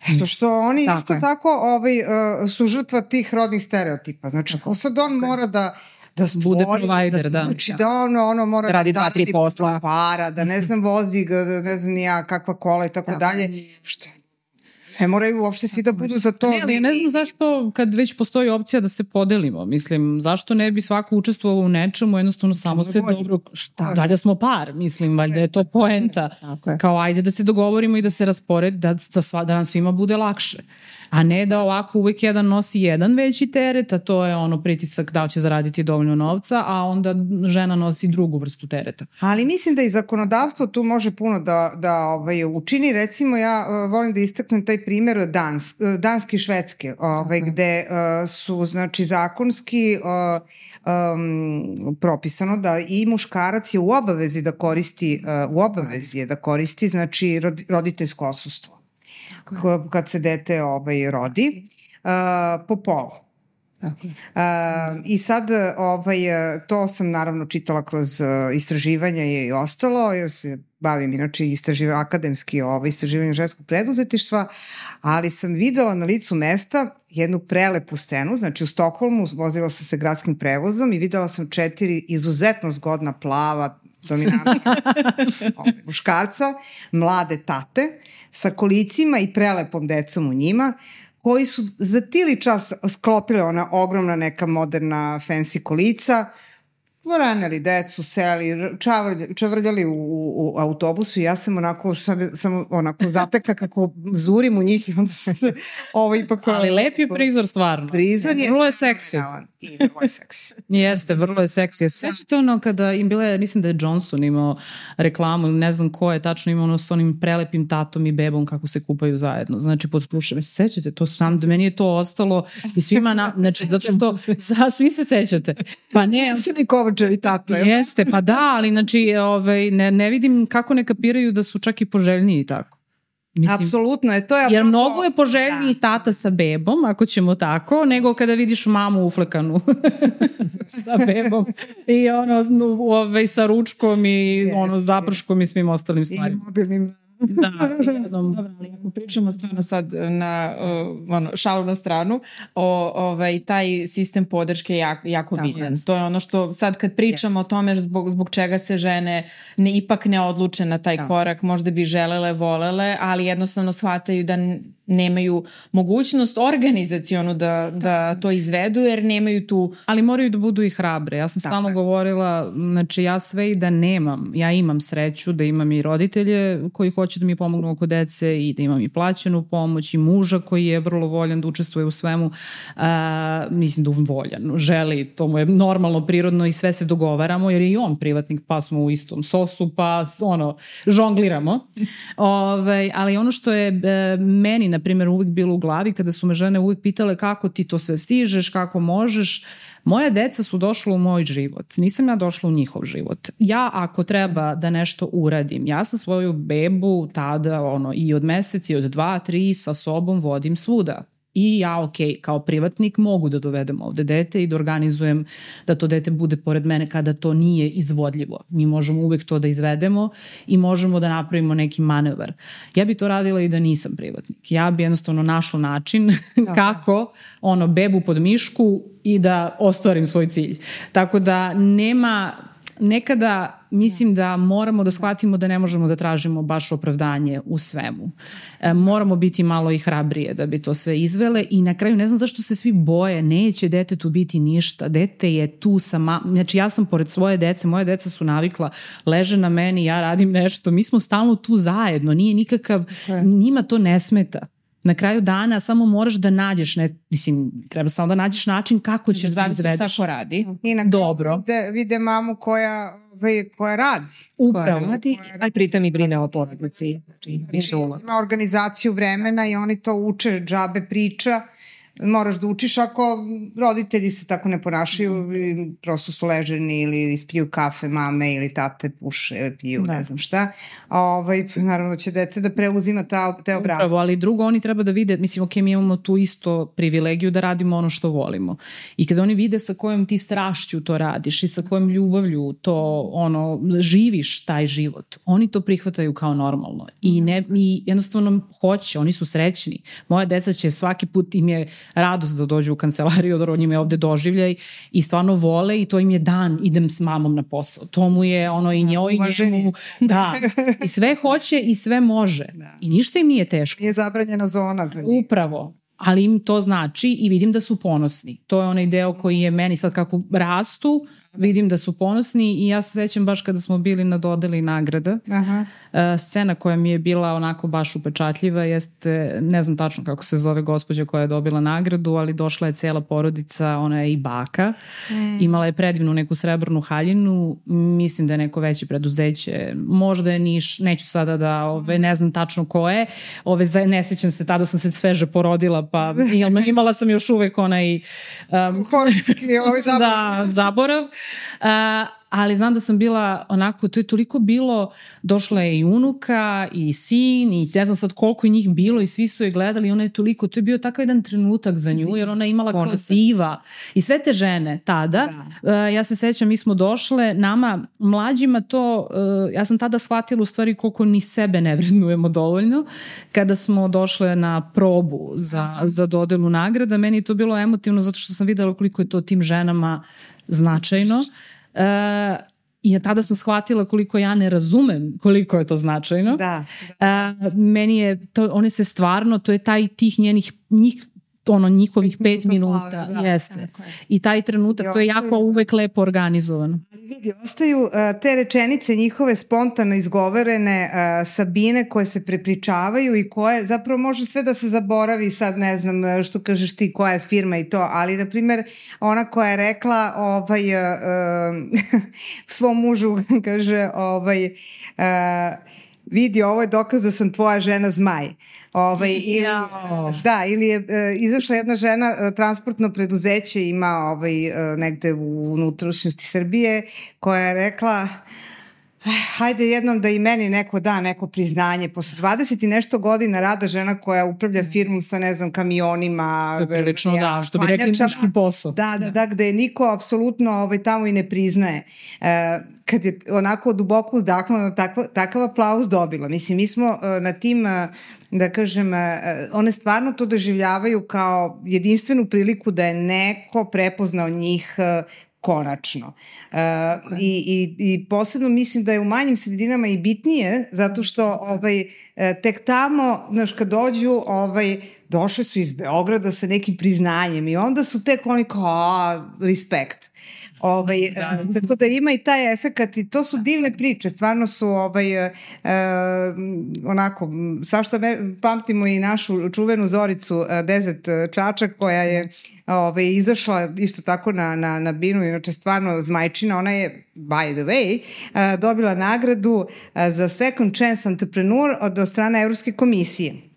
Zato što oni Tako isto je. tako ovaj, uh, su žrtva tih rodnih stereotipa. Znači, ko sad on mora da da stvori, Bude provider, da. Znači da ono, ono mora Da radi da tri zaradi posla. para, da ne znam vozi, ga, da ne znam ni ja kakva kola i tako Da. dalje. Što? Ne moraju uopšte svi da budu za to. Ne, ali ja ne znam zašto kad već postoji opcija da se podelimo. Mislim, zašto ne bi svako učestvovao u nečemu, jednostavno samo se bolje. dobro... Šta, dalje smo par, mislim, valjda je to poenta. Tako je. Kao ajde da se dogovorimo i da se raspored, da, da, da nam svima bude lakše. A ne da ovako uvek jedan nosi jedan veći teret, a to je ono pritisak da li će zaraditi dovoljno novca, a onda žena nosi drugu vrstu tereta. Ali mislim da i zakonodavstvo tu može puno da, da ovaj, učini. Recimo, ja uh, volim da istaknem taj primer Dans, uh, Danske i Švedske, ovaj, gde uh, su znači, zakonski uh, um, propisano da i muškarac je u obavezi da koristi, uh, u obavezi je da koristi znači, rodi, roditeljsko osustvo. K- Kad se dete ovaj, rodi, uh, po polu. Tako je. Uh, I sad, ovaj, to sam naravno čitala kroz uh, istraživanja i ostalo, jer se bavim inače istraživa, akademski ovaj, istraživanje ženskog preduzetištva, ali sam videla na licu mesta jednu prelepu scenu, znači u Stokholmu vozila sam se gradskim prevozom i videla sam četiri izuzetno zgodna plava, dominantna ovaj, muškarca, mlade tate, sa kolicima i prelepom decom u njima, koji su za tili čas sklopile ona ogromna neka moderna fancy kolica, ranili decu, seli, čavrljali, čavrljali u, u, u autobusu i ja sam onako, sam, sam onako zatekla kako zurim u njih i onda sam ovo ipak... Ali lep je prizor stvarno. Prizor je... Vrlo je seksi. fenomenalan I vrlo je seksi. Jeste, vrlo je seksi. Sećate ono kada im bile, mislim da je Johnson imao reklamu ili ne znam ko je tačno imao ono s onim prelepim tatom i bebom kako se kupaju zajedno. Znači pod tušem. Se sećate? To sam, da meni je to ostalo i svima, na, znači zato što za, svi se sećate. Pa ne, Sili Kovačevi tata. još jeste, pa da, ali znači ovaj, ne, ne vidim kako ne kapiraju da su čak i poželjniji tako. Mislim, Apsolutno je, to je... Jer mnogo je poželjniji tata sa bebom, ako ćemo tako, nego kada vidiš mamu uflekanu sa bebom i ono nu- ovaj, sa ručkom i ono zaprškom i svim ostalim I stvarima. mobilnim Da, jednom. Dobro, ali ako pričamo stvarno sad na uh, ono, šalu na stranu, o, ovaj, taj sistem podrške je jako, jako Tako bitan. jest. To je ono što sad kad pričamo o tome zbog, zbog čega se žene ne, ipak ne odluče na taj Tako. korak, možda bi želele, volele, ali jednostavno shvataju da nemaju mogućnost organizacionu da, da to izvedu jer nemaju tu Ali moraju da budu i hrabre. Ja sam Tako stalno je. govorila, znači ja sve i da nemam, ja imam sreću da imam i roditelje koji hoće da mi pomognu oko dece i da imam i plaćenu pomoć i muža koji je vrlo voljan da učestvuje u svemu. A, mislim da voljan, želi, to mu je normalno, prirodno i sve se dogovaramo jer je i on privatnik pa smo u istom sosu pa ono, žongliramo. Ove, ali ono što je e, meni, na primjer, uvijek bilo u glavi kada su me žene uvijek pitale kako ti to sve stižeš, kako možeš, moja deca su došla u moj život. Nisam ja došla u njihov život. Ja ako treba da nešto uradim, ja sam svoju bebu tada ono, i od meseci, od dva, tri sa sobom vodim svuda. I ja, ok, kao privatnik mogu da dovedem ovde dete i da organizujem da to dete bude pored mene kada to nije izvodljivo. Mi možemo uvek to da izvedemo i možemo da napravimo neki manevar. Ja bi to radila i da nisam privatnik. Ja bi jednostavno našla način kako ono bebu pod mišku i da ostvarim svoj cilj. Tako da nema nekada mislim da moramo da shvatimo da ne možemo da tražimo baš opravdanje u svemu. E, moramo biti malo i hrabrije da bi to sve izvele i na kraju ne znam zašto se svi boje, neće detetu biti ništa, dete je tu sama, znači ja sam pored svoje dece, moje deca su navikla, leže na meni, ja radim nešto, mi smo stalno tu zajedno, nije nikakav, njima to ne smeta. Na kraju dana samo moraš da nađeš, ne, mislim, treba samo da nađeš način kako ćeš da zavisi šta izvedeš. ko radi. I na Dobro. Vide, vide mamu koja, ovaj, koja radi. Koja radi, a pritom i brine o porodici. Znači, uloga. Ima organizaciju vremena i oni to uče, džabe priča. Moraš da učiš ako roditelji se tako ne ponašaju, i prosto su leženi ili ispiju kafe mame ili tate puše, piju, ne znam šta. A ovaj, naravno da će dete da preuzima ta, te obrazce. Upravo, ali drugo, oni treba da vide, mislim, ok, mi imamo tu isto privilegiju da radimo ono što volimo. I kada oni vide sa kojom ti strašću to radiš i sa kojom ljubavlju to, ono, živiš taj život, oni to prihvataju kao normalno. I, ne, i jednostavno hoće, oni su srećni. Moja deca će svaki put im je radost da dođu u kancelariju, da njima je ovde doživljaj i stvarno vole i to im je dan, idem s mamom na posao. To mu je ono i njoj i njemu. Da. I sve hoće i sve može. Da. I ništa im nije teško. Nije zabranjena zona za njih. Upravo ali im to znači i vidim da su ponosni. To je onaj deo koji je meni sad kako rastu, vidim da su ponosni i ja se sećam baš kada smo bili na dodeli nagrada. Aha. E, scena koja mi je bila onako baš upečatljiva jeste, ne znam tačno kako se zove gospođa koja je dobila nagradu, ali došla je cela porodica, ona je i baka. Mm. Imala je predivnu neku srebrnu haljinu, mislim da je neko veće preduzeće, možda je Niš, neću sada da, ove, ne znam tačno ko je, ove, ne sećam se, tada sam se sveže porodila, pa imala sam još uvek onaj... Um, Horijski, ovaj zaborav. da, zaborav. Uh, ali znam da sam bila onako, to je toliko bilo, došla je i unuka i sin i ne znam sad koliko je njih bilo i svi su je gledali i ona je toliko, to je bio takav jedan trenutak za nju jer ona je imala kao diva. I sve te žene tada, da. uh, ja se sećam mi smo došle, nama mlađima to, uh, ja sam tada shvatila u stvari koliko ni sebe ne vrednujemo dovoljno, kada smo došle na probu za, za dodelu nagrada, meni je to bilo emotivno zato što sam videla koliko je to tim ženama značajno. Uh, I tada sam shvatila koliko ja ne razumem koliko je to značajno. Da. da. Meni je, to, one se stvarno, to je taj tih njenih, njih ono njihovih pet minuta, da, jeste. I taj trenutak, I to je jako uvek lepo organizovano. Vidi, ostaju uh, te rečenice njihove spontano izgovorene uh, Sabine koje se prepričavaju i koje zapravo može sve da se zaboravi sad ne znam uh, što kažeš ti koja je firma i to, ali na primer ona koja je rekla ovaj, svom mužu kaže ovaj, uh, vidi ovo je dokaz da sam tvoja žena zmaj. Ovaj, ili, no. Da, ili je e, izašla jedna žena, e, transportno preduzeće ima ovaj, e, negde u unutrašnjosti Srbije, koja je rekla hajde jednom da i meni neko da neko priznanje. Posle 20 i nešto godina rada žena koja upravlja firmom sa, ne znam, kamionima. Prilično, ja, da, što bi rekli muški posao. Da, da, da, gde niko apsolutno ovaj, tamo i ne priznaje. E, kad je onako duboko uzdahnula, takav, takav aplauz dobila. Mislim, mi smo uh, na tim, uh, da kažem, uh, one stvarno to doživljavaju kao jedinstvenu priliku da je neko prepoznao njih konačno. Uh, i, i, I posebno mislim da je u manjim sredinama i bitnije, zato što ovaj, tek tamo, znaš, kad dođu, ovaj, došle su iz Beograda sa nekim priznanjem i onda su tek oni kao, a, respekt. Ovaj, da. Tako da ima i taj efekat i to su divne priče, stvarno su ovaj, e, onako, svašta pamtimo i našu čuvenu Zoricu e, Dezet Čačak koja je ovaj, izašla isto tako na, na, na binu, inače stvarno zmajčina, ona je, by the way, e, dobila nagradu e, za Second Chance Entrepreneur od strane Evropske komisije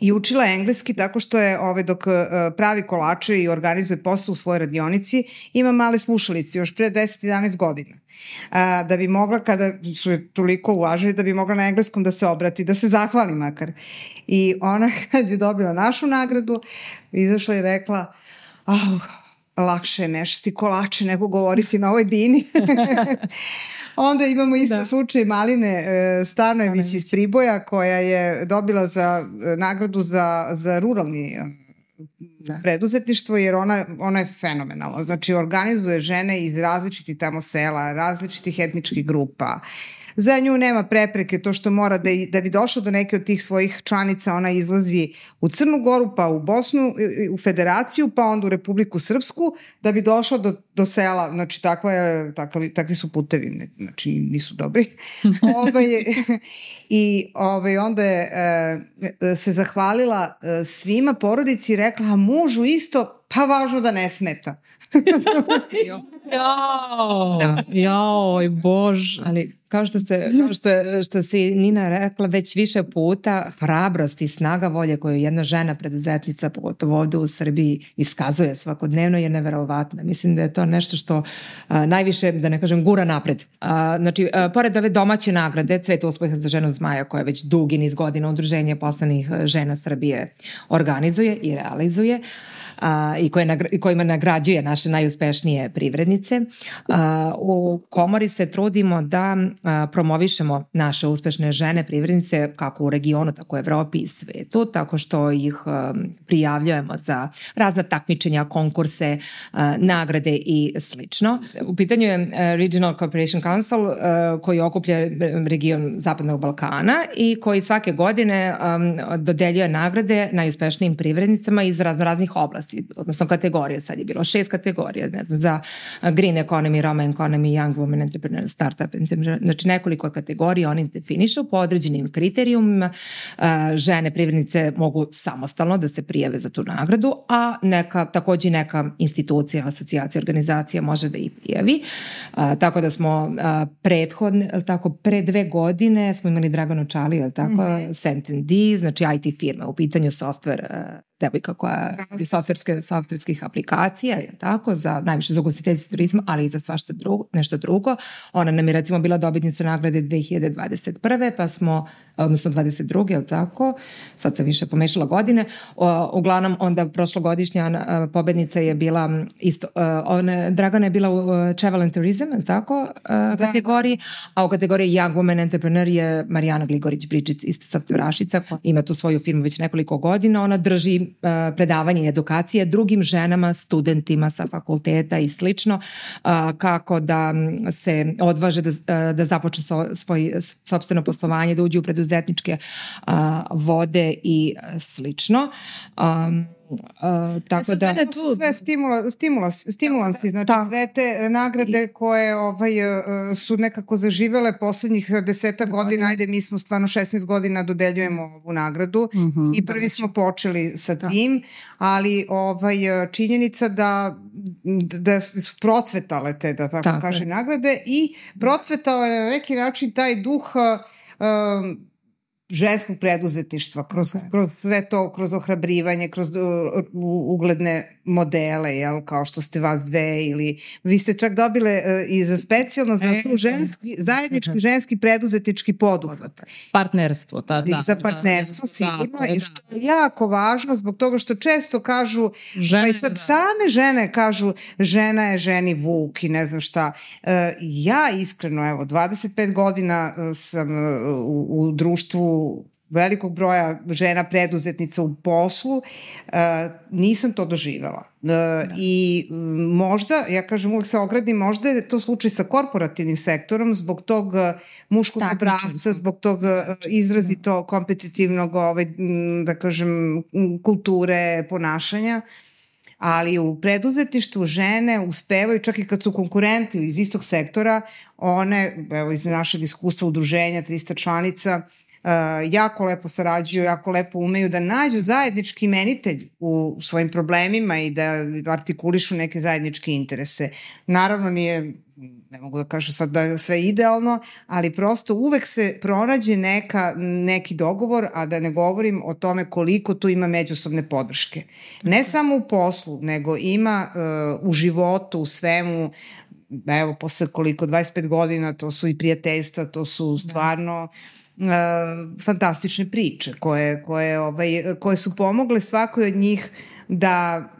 i učila engleski tako što je ove, dok uh, pravi kolače i organizuje posao u svojoj radionici, ima male slušalice još pre 10-11 godina. A, da bi mogla, kada su je toliko uvažili, da bi mogla na engleskom da se obrati, da se zahvali makar. I ona kad je dobila našu nagradu, izašla i rekla, ah, lakše je mešati kolače nego govoriti na ovoj bini. Onda imamo isto da. slučaj Maline e, Stanojević iz Priboja koja je dobila za e, nagradu za, za ruralni e, da. preduzetništvo jer ona, ona je fenomenalna. Znači organizuje žene iz različitih tamo sela, različitih etničkih grupa. Uh, Za nju nema prepreke to što mora da, da bi došla do neke od tih svojih članica, ona izlazi u Crnu Goru, pa u Bosnu, u Federaciju, pa onda u Republiku Srpsku, da bi došla do, do sela. Znači, takva je, takvi, takvi su putevi, znači nisu dobri. Ove, ovaj, I ove, ovaj, onda je e, se zahvalila e, svima porodici i rekla, a mužu isto, pa važno da ne smeta. Jao, da. jao, bož. Ali kao što, ste, kao što, što si Nina rekla već više puta, hrabrost i snaga volje koju jedna žena preduzetnica, pogotovo ovde u Srbiji, iskazuje svakodnevno je neverovatna. Mislim da je to nešto što a, najviše, da ne kažem, gura napred. A, znači, a, pored ove domaće nagrade, Cvet uspeha za ženu zmaja, koja već dugi niz godina udruženje poslanih žena Srbije organizuje i realizuje, a, i, koje i kojima nagrađuje naše najuspešnije privrednice. A, u komori se trudimo da promovišemo naše uspešne žene privrednice kako u regionu, tako u Evropi i svetu, tako što ih prijavljujemo za razna takmičenja, konkurse, nagrade i slično. U pitanju je Regional Cooperation Council koji okuplja region Zapadnog Balkana i koji svake godine dodeljuje nagrade najuspešnijim privrednicama iz raznoraznih oblasti, odnosno kategorije. Sad je bilo šest kategorija, ne znam, za green economy, Roma economy, young woman entrepreneur, startup znači nekoliko kategorija oni definišu po određenim kriterijumima. Žene privrednice mogu samostalno da se prijave za tu nagradu, a neka, takođe neka institucija, asocijacija, organizacija može da ih prijavi. Tako da smo prethodne, tako, pre dve godine smo imali Draganu Čali, tako, mm -hmm. Senten D, znači IT firma, u pitanju software devojka koja je softverske, softverskih aplikacija, je tako, za, najviše za ugostiteljstvo turizma, ali i za svašta drugo, nešto drugo. Ona nam je recimo bila dobitnica nagrade 2021. pa smo odnosno 22. je tako? Sad sam više pomešala godine. O, uglavnom, onda prošlogodišnja a, pobednica je bila isto, a, ona, Dragana je bila u Travel and Tourism, je tako? A, da, kategoriji, a u kategoriji Young Woman Entrepreneur je Marijana Gligorić-Bridžić, isto softverašica, ima tu svoju firmu već nekoliko godina. Ona drži a, predavanje i edukacije drugim ženama, studentima sa fakulteta i slično, a, kako da se odvaže da, da započne svoj sobstveno poslovanje, da uđe u preduzetničke a, vode i slično. Um, Uh, tako da tu su sve stimula, stimulans, stimulansi znači da. sve te nagrade koje ovaj su nekako zaživele poslednjih deseta godina ajde mi smo stvarno 16 godina dodeljujemo ovu nagradu mm -hmm, i prvi smo počeli sa da. tim ali ovaj činjenica da da su procvetale te da tako, tako kaže nagrade i procvetao je na neki način taj duh um, ženskog preduzetništva, kroz, okay. kroz sve to, kroz ohrabrivanje, kroz uh, ugledne modele, jel, kao što ste vas dve ili vi ste čak dobile uh, i za specijalno za e, tu ženski, zajednički ženski preduzetnički poduhvat. Partnerstvo, ta, da. Za partnerstvo, da, sigurno, da, i što je jako važno zbog toga što često kažu, žene, pa i sad da. same žene kažu žena je ženi vuk i ne znam šta. Uh, ja iskreno, evo, 25 godina uh, sam uh, u, u društvu velikog broja žena preduzetnica u poslu, uh, nisam to doživela. Uh, da. I možda, ja kažem uvek se ogradim, možda je to slučaj sa korporativnim sektorom zbog tog muškog obrazca, zbog tog izrazito kompetitivnog, ovaj, da kažem, kulture, ponašanja ali u preduzetništvu žene uspevaju, čak i kad su konkurenti iz istog sektora, one, evo iz našeg iskustva udruženja 300 članica, uh, jako lepo sarađuju, jako lepo umeju da nađu zajednički imenitelj u svojim problemima i da artikulišu neke zajedničke interese. Naravno nije ne mogu da kažem sad da je sve idealno, ali prosto uvek se pronađe neka, neki dogovor, a da ne govorim o tome koliko tu ima međusobne podrške. Ne samo u poslu, nego ima uh, u životu, u svemu, evo posle koliko, 25 godina, to su i prijateljstva, to su stvarno uh, fantastične priče koje, koje, ovaj, koje su pomogle svakoj od njih da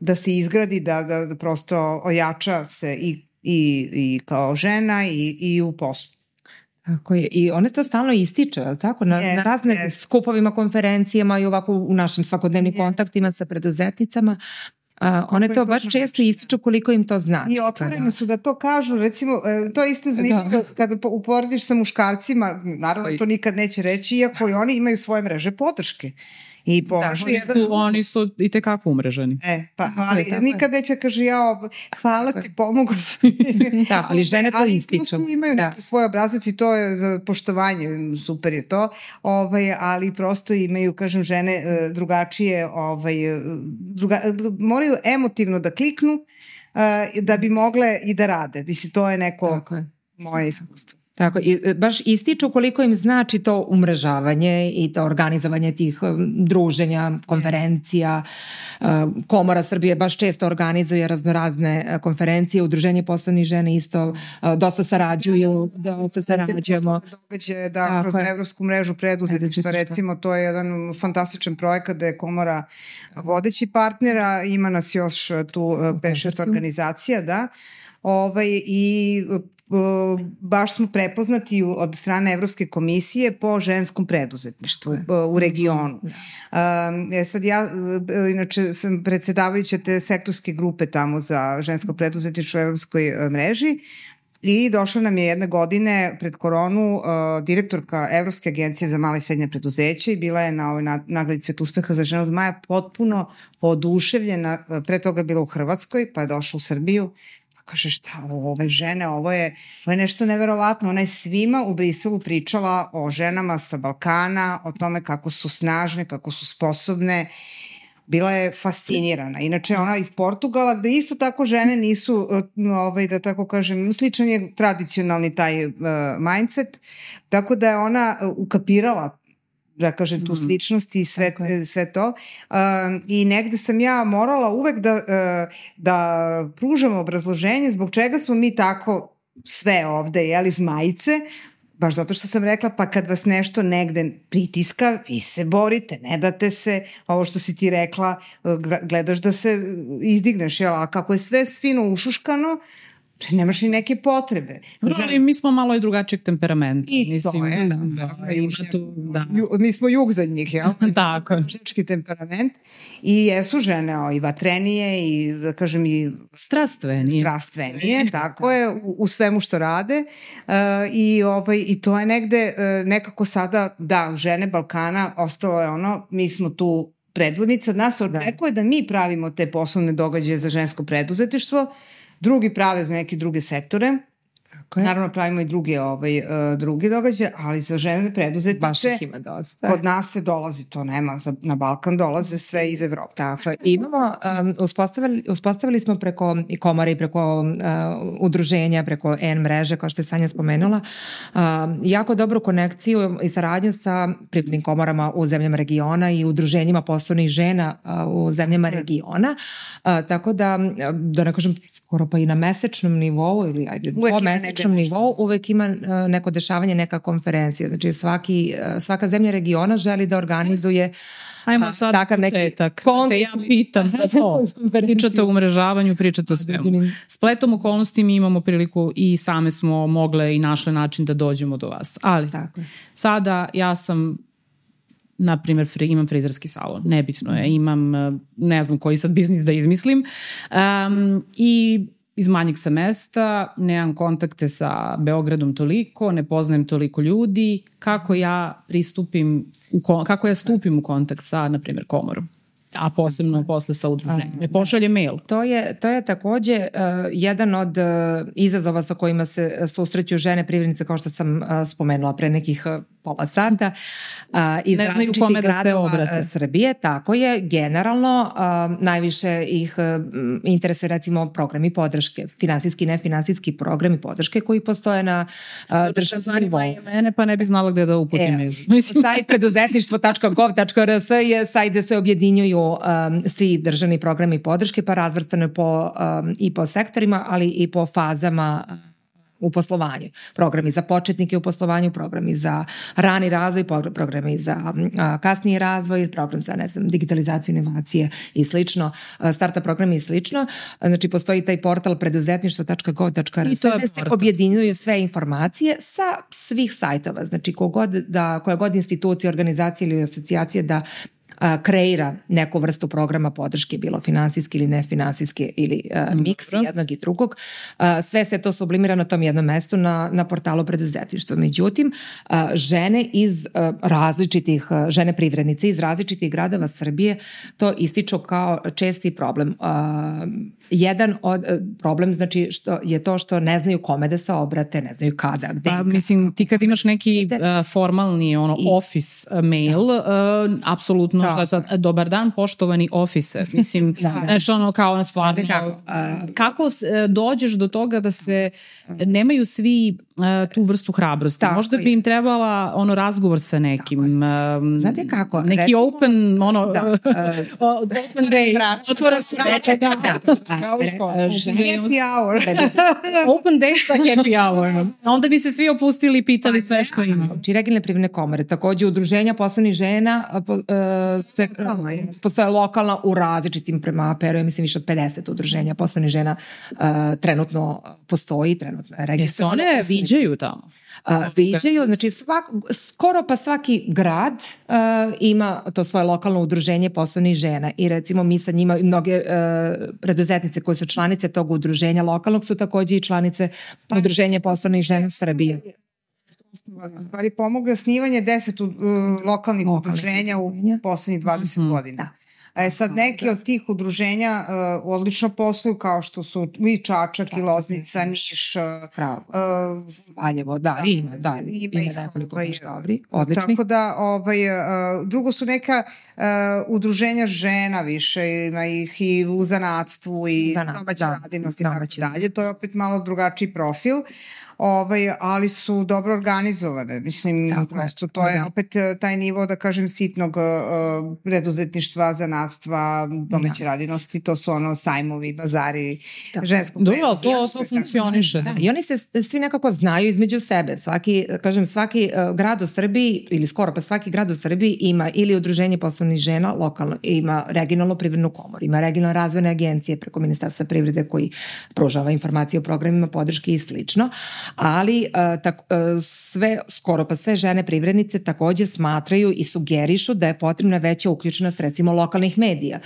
da se izgradi, da, da, da prosto ojača se i i, i kao žena i, i u poslu. Tako je. I one to stalno ističe, je li tako? Na, yes, na razne yes. skupovima, konferencijama i ovako u našim svakodnevnim yes. kontaktima sa preduzetnicama. Uh, one to baš često ističu koliko im to znači. I otvoreni su da to kažu, recimo, e, to isto zanimljivo da. kada uporediš sa muškarcima, naravno to nikad neće reći, iako i oni imaju svoje mreže podrške. I pomažu da, jedan... Su, oni su i tekako umreženi. E, pa, ali da, nikad neće kaže ja, hvala ti, pomogu sam. da, ali žene to ističu. Ali imaju da. neke svoje obrazac i to je za poštovanje, super je to, ovaj, ali prosto imaju, kažem, žene e, drugačije, ovaj, e, druga, moraju emotivno da kliknu da bi mogle i da rade. Mislim, to je neko Tako je. moje iskustvo. Tako, i e, baš ističu koliko im znači to umrežavanje i to organizovanje tih druženja, konferencija. E, Komora Srbije baš često organizuje raznorazne e, konferencije, udruženje poslovnih žene isto dosta sarađuju, dosta sarađujemo. Događaje da Tako kroz. Evropsku mrežu preduzetništva recimo to je jedan fantastičan projekat da je Komora vodeći partnera, ima nas još tu 5-6 organizacija, da ovaj, i uh, baš smo prepoznati od strane Evropske komisije po ženskom preduzetništvu uh, u regionu. Um, e sad ja, uh, inače sam predsedavajuća te sektorske grupe tamo za žensko preduzetništvo u Evropskoj mreži I došla nam je jedne godine pred koronu uh, direktorka Evropske agencije za male i srednje preduzeće i bila je na ovoj nagradi Cvet uspeha za ženu zmaja potpuno oduševljena, pre toga bila u Hrvatskoj, pa je došla u Srbiju kaže šta ove žene, ovo je, ovo je nešto neverovatno. Ona je svima u Briselu pričala o ženama sa Balkana, o tome kako su snažne, kako su sposobne bila je fascinirana. Inače, ona iz Portugala, gde isto tako žene nisu, ovaj, da tako kažem, sličan je tradicionalni taj uh, mindset, tako da je ona uh, ukapirala da kažem, tu mhm. sličnost i sve, sve to. Uh, I negde sam ja morala uvek da, uh, da pružam obrazloženje zbog čega smo mi tako sve ovde, jeli, zmajice, baš zato što sam rekla, pa kad vas nešto negde pritiska, vi se borite, ne date se, ovo što si ti rekla, gledaš da se izdigneš, jel, a kako je sve fino ušuškano, nemaš ni neke potrebe. No, ali mi smo malo i drugačijeg temperamenta. I mislim, to je, da. da, da, ima tu, da. Ju, mi smo jug za njih, jel? Tako je. Temperament. I jesu žene o, i vatrenije i, da kažem, i... Strastvenije. Strastvenije, tako je, u, u svemu što rade. Uh, i, ovaj, I to je negde uh, nekako sada, da, žene Balkana, ostalo je ono, mi smo tu predvodnice, od nas da. očekuje da. da mi pravimo te poslovne događaje za žensko preduzetištvo, drugi prave za neke druge sektore, Tako je. Naravno pravimo i druge, ovaj, uh, druge događaje, ali za žene preduzetnice Baš ih ima dosta. kod nas se dolazi, to nema, za, na Balkan dolaze sve iz Evrope. Tako je. Imamo, um, uspostavili, uspostavili smo preko i komore i preko uh, udruženja, preko N mreže, kao što je Sanja spomenula, uh, jako dobru konekciju i saradnju sa pripadnim komorama u zemljama regiona i udruženjima poslovnih žena uh, u zemljama regiona. Uh, tako da, da ne kažem, skoro pa i na mesečnom nivou ili ajde, po mesečnom nivou uvek ima uh, neko dešavanje, neka konferencija. Znači svaki, uh, svaka zemlja regiona želi da organizuje Ajmo sad takav neki petak. Te ja pitam za to. pričate o umrežavanju, pričate o svemu. Spletom okolnosti mi imamo priliku i same smo mogle i našle način da dođemo do vas. Ali Tako. sada ja sam na primjer, fri, imam frizerski salon, nebitno je, imam, eh, ne znam koji sad biznis da izmislim, um, i iz manjeg sam mesta, nemam kontakte sa Beogradom toliko, ne poznajem toliko ljudi, kako ja pristupim, u, kako ja stupim u kontakt sa, na primjer, komorom? a posebno posle sa udruženjem. Me pošalje mail. To je, to je takođe uh, jedan od uh, izazova sa kojima se susreću žene privrednice, kao što sam uh, spomenula pre nekih uh, pola sata uh, iz različitih da gradova da Srbije. Tako je, generalno uh, najviše ih uh, interesuje recimo programi podrške, finansijski i nefinansijski programi podrške koji postoje na uh, državnom nivou. mene pa ne bi znala gde da uputim. E, sajt preduzetništvo.gov.rs je sajt gde se objedinjuju um, svi državni programi podrške pa razvrstane po, um, i po sektorima, ali i po fazama u poslovanju. Programi za početnike u poslovanju, programi za rani razvoj, programi za kasniji razvoj, program za, ne znam, digitalizaciju, inovacije i slično, starta programi i slično. Znači, postoji taj portal preduzetništvo.gov.rs gde se objedinjuju sve informacije sa svih sajtova. Znači, kogod da, koja god institucija, organizacija ili asocijacija da a, kreira neku vrstu programa podrške, bilo finansijski ili nefinansijski ili a, miks Dobro. jednog i drugog. A, sve se to sublimira na tom jednom mestu na, na portalu preduzetništva. Međutim, a, žene iz a, različitih, a, žene privrednice iz različitih gradova Srbije to ističu kao česti problem. A, jedan od e, problem znači što je to što ne znaju kome da se obrate, ne znaju kada, gde. Pa, mislim, ti kad imaš neki uh, formalni ono I, office mail, da. uh, apsolutno da. sad, dobar dan poštovani officer. Mislim, da, da. znači ono kao na stvarno. Kako, uh, kako dođeš do toga da se nemaju svi tu vrstu hrabrosti. Tako Možda je. bi im trebala ono razgovor sa nekim. Um, Znate kako? Neki Recimo- open, ono, Da, e, open day. Otvora se. Da, da. Kao u A, školi. e, Happy hour. Open day sa happy hour. Onda bi se svi opustili i pitali sve što ima. Znači, regionalne privredne komore, takođe udruženja poslovnih žena, a, po, e, sve, postoje lokalna u različitim prema APR-u, ja mislim više od 50 udruženja poslovnih žena e, trenutno postoji, trenutno je Jesu registrovano. one viđaju tamo? A, viđaju, znači svak, skoro pa svaki grad uh, ima to svoje lokalno udruženje poslovnih žena i recimo mi sa njima, mnoge uh, preduzetnice koje su članice tog udruženja lokalnog su takođe i članice udruženja poslovnih žena Srbije. Stvari pomogli osnivanje 10 uh, lokalnih Lokalnih udruženja u poslednjih 20 Mhm. godina. E sad neki od tih udruženja uh, odlično posluju kao što su i Čačak i Loznica, Niš, Pravo. uh, Valjevo, da, ima, da, ima, ih, nekoliko ovaj, dobri, odlični. Tako da, ovaj, uh, drugo su neka uh, udruženja žena više, ima ih i u zanatstvu i Zanat, domaća da, radinost i tako domaći. dalje. To je opet malo drugačiji profil. Ovaj, ali su dobro organizovane. Mislim, Tako prosto to je da. opet uh, taj nivo, da kažem, sitnog uh, preduzetništva, zanatstva, domaće radinosti, to su ono sajmovi, bazari, Da. ženskog Dobro, ali to, dalje. funkcioniše. Da, i oni se svi nekako znaju između sebe. Svaki, kažem, svaki uh, grad u Srbiji, ili skoro pa svaki grad u Srbiji ima ili udruženje poslovnih žena lokalno, ima regionalnu privrednu komoru, ima regionalne razvojne agencije preko Ministarstva privrede koji pružava informacije o programima podrške i slično, ali uh, tak, uh, sve, skoro pa sve žene privrednice takođe smatraju i sugerišu da je potrebna veća uključenost recimo lokalnih medija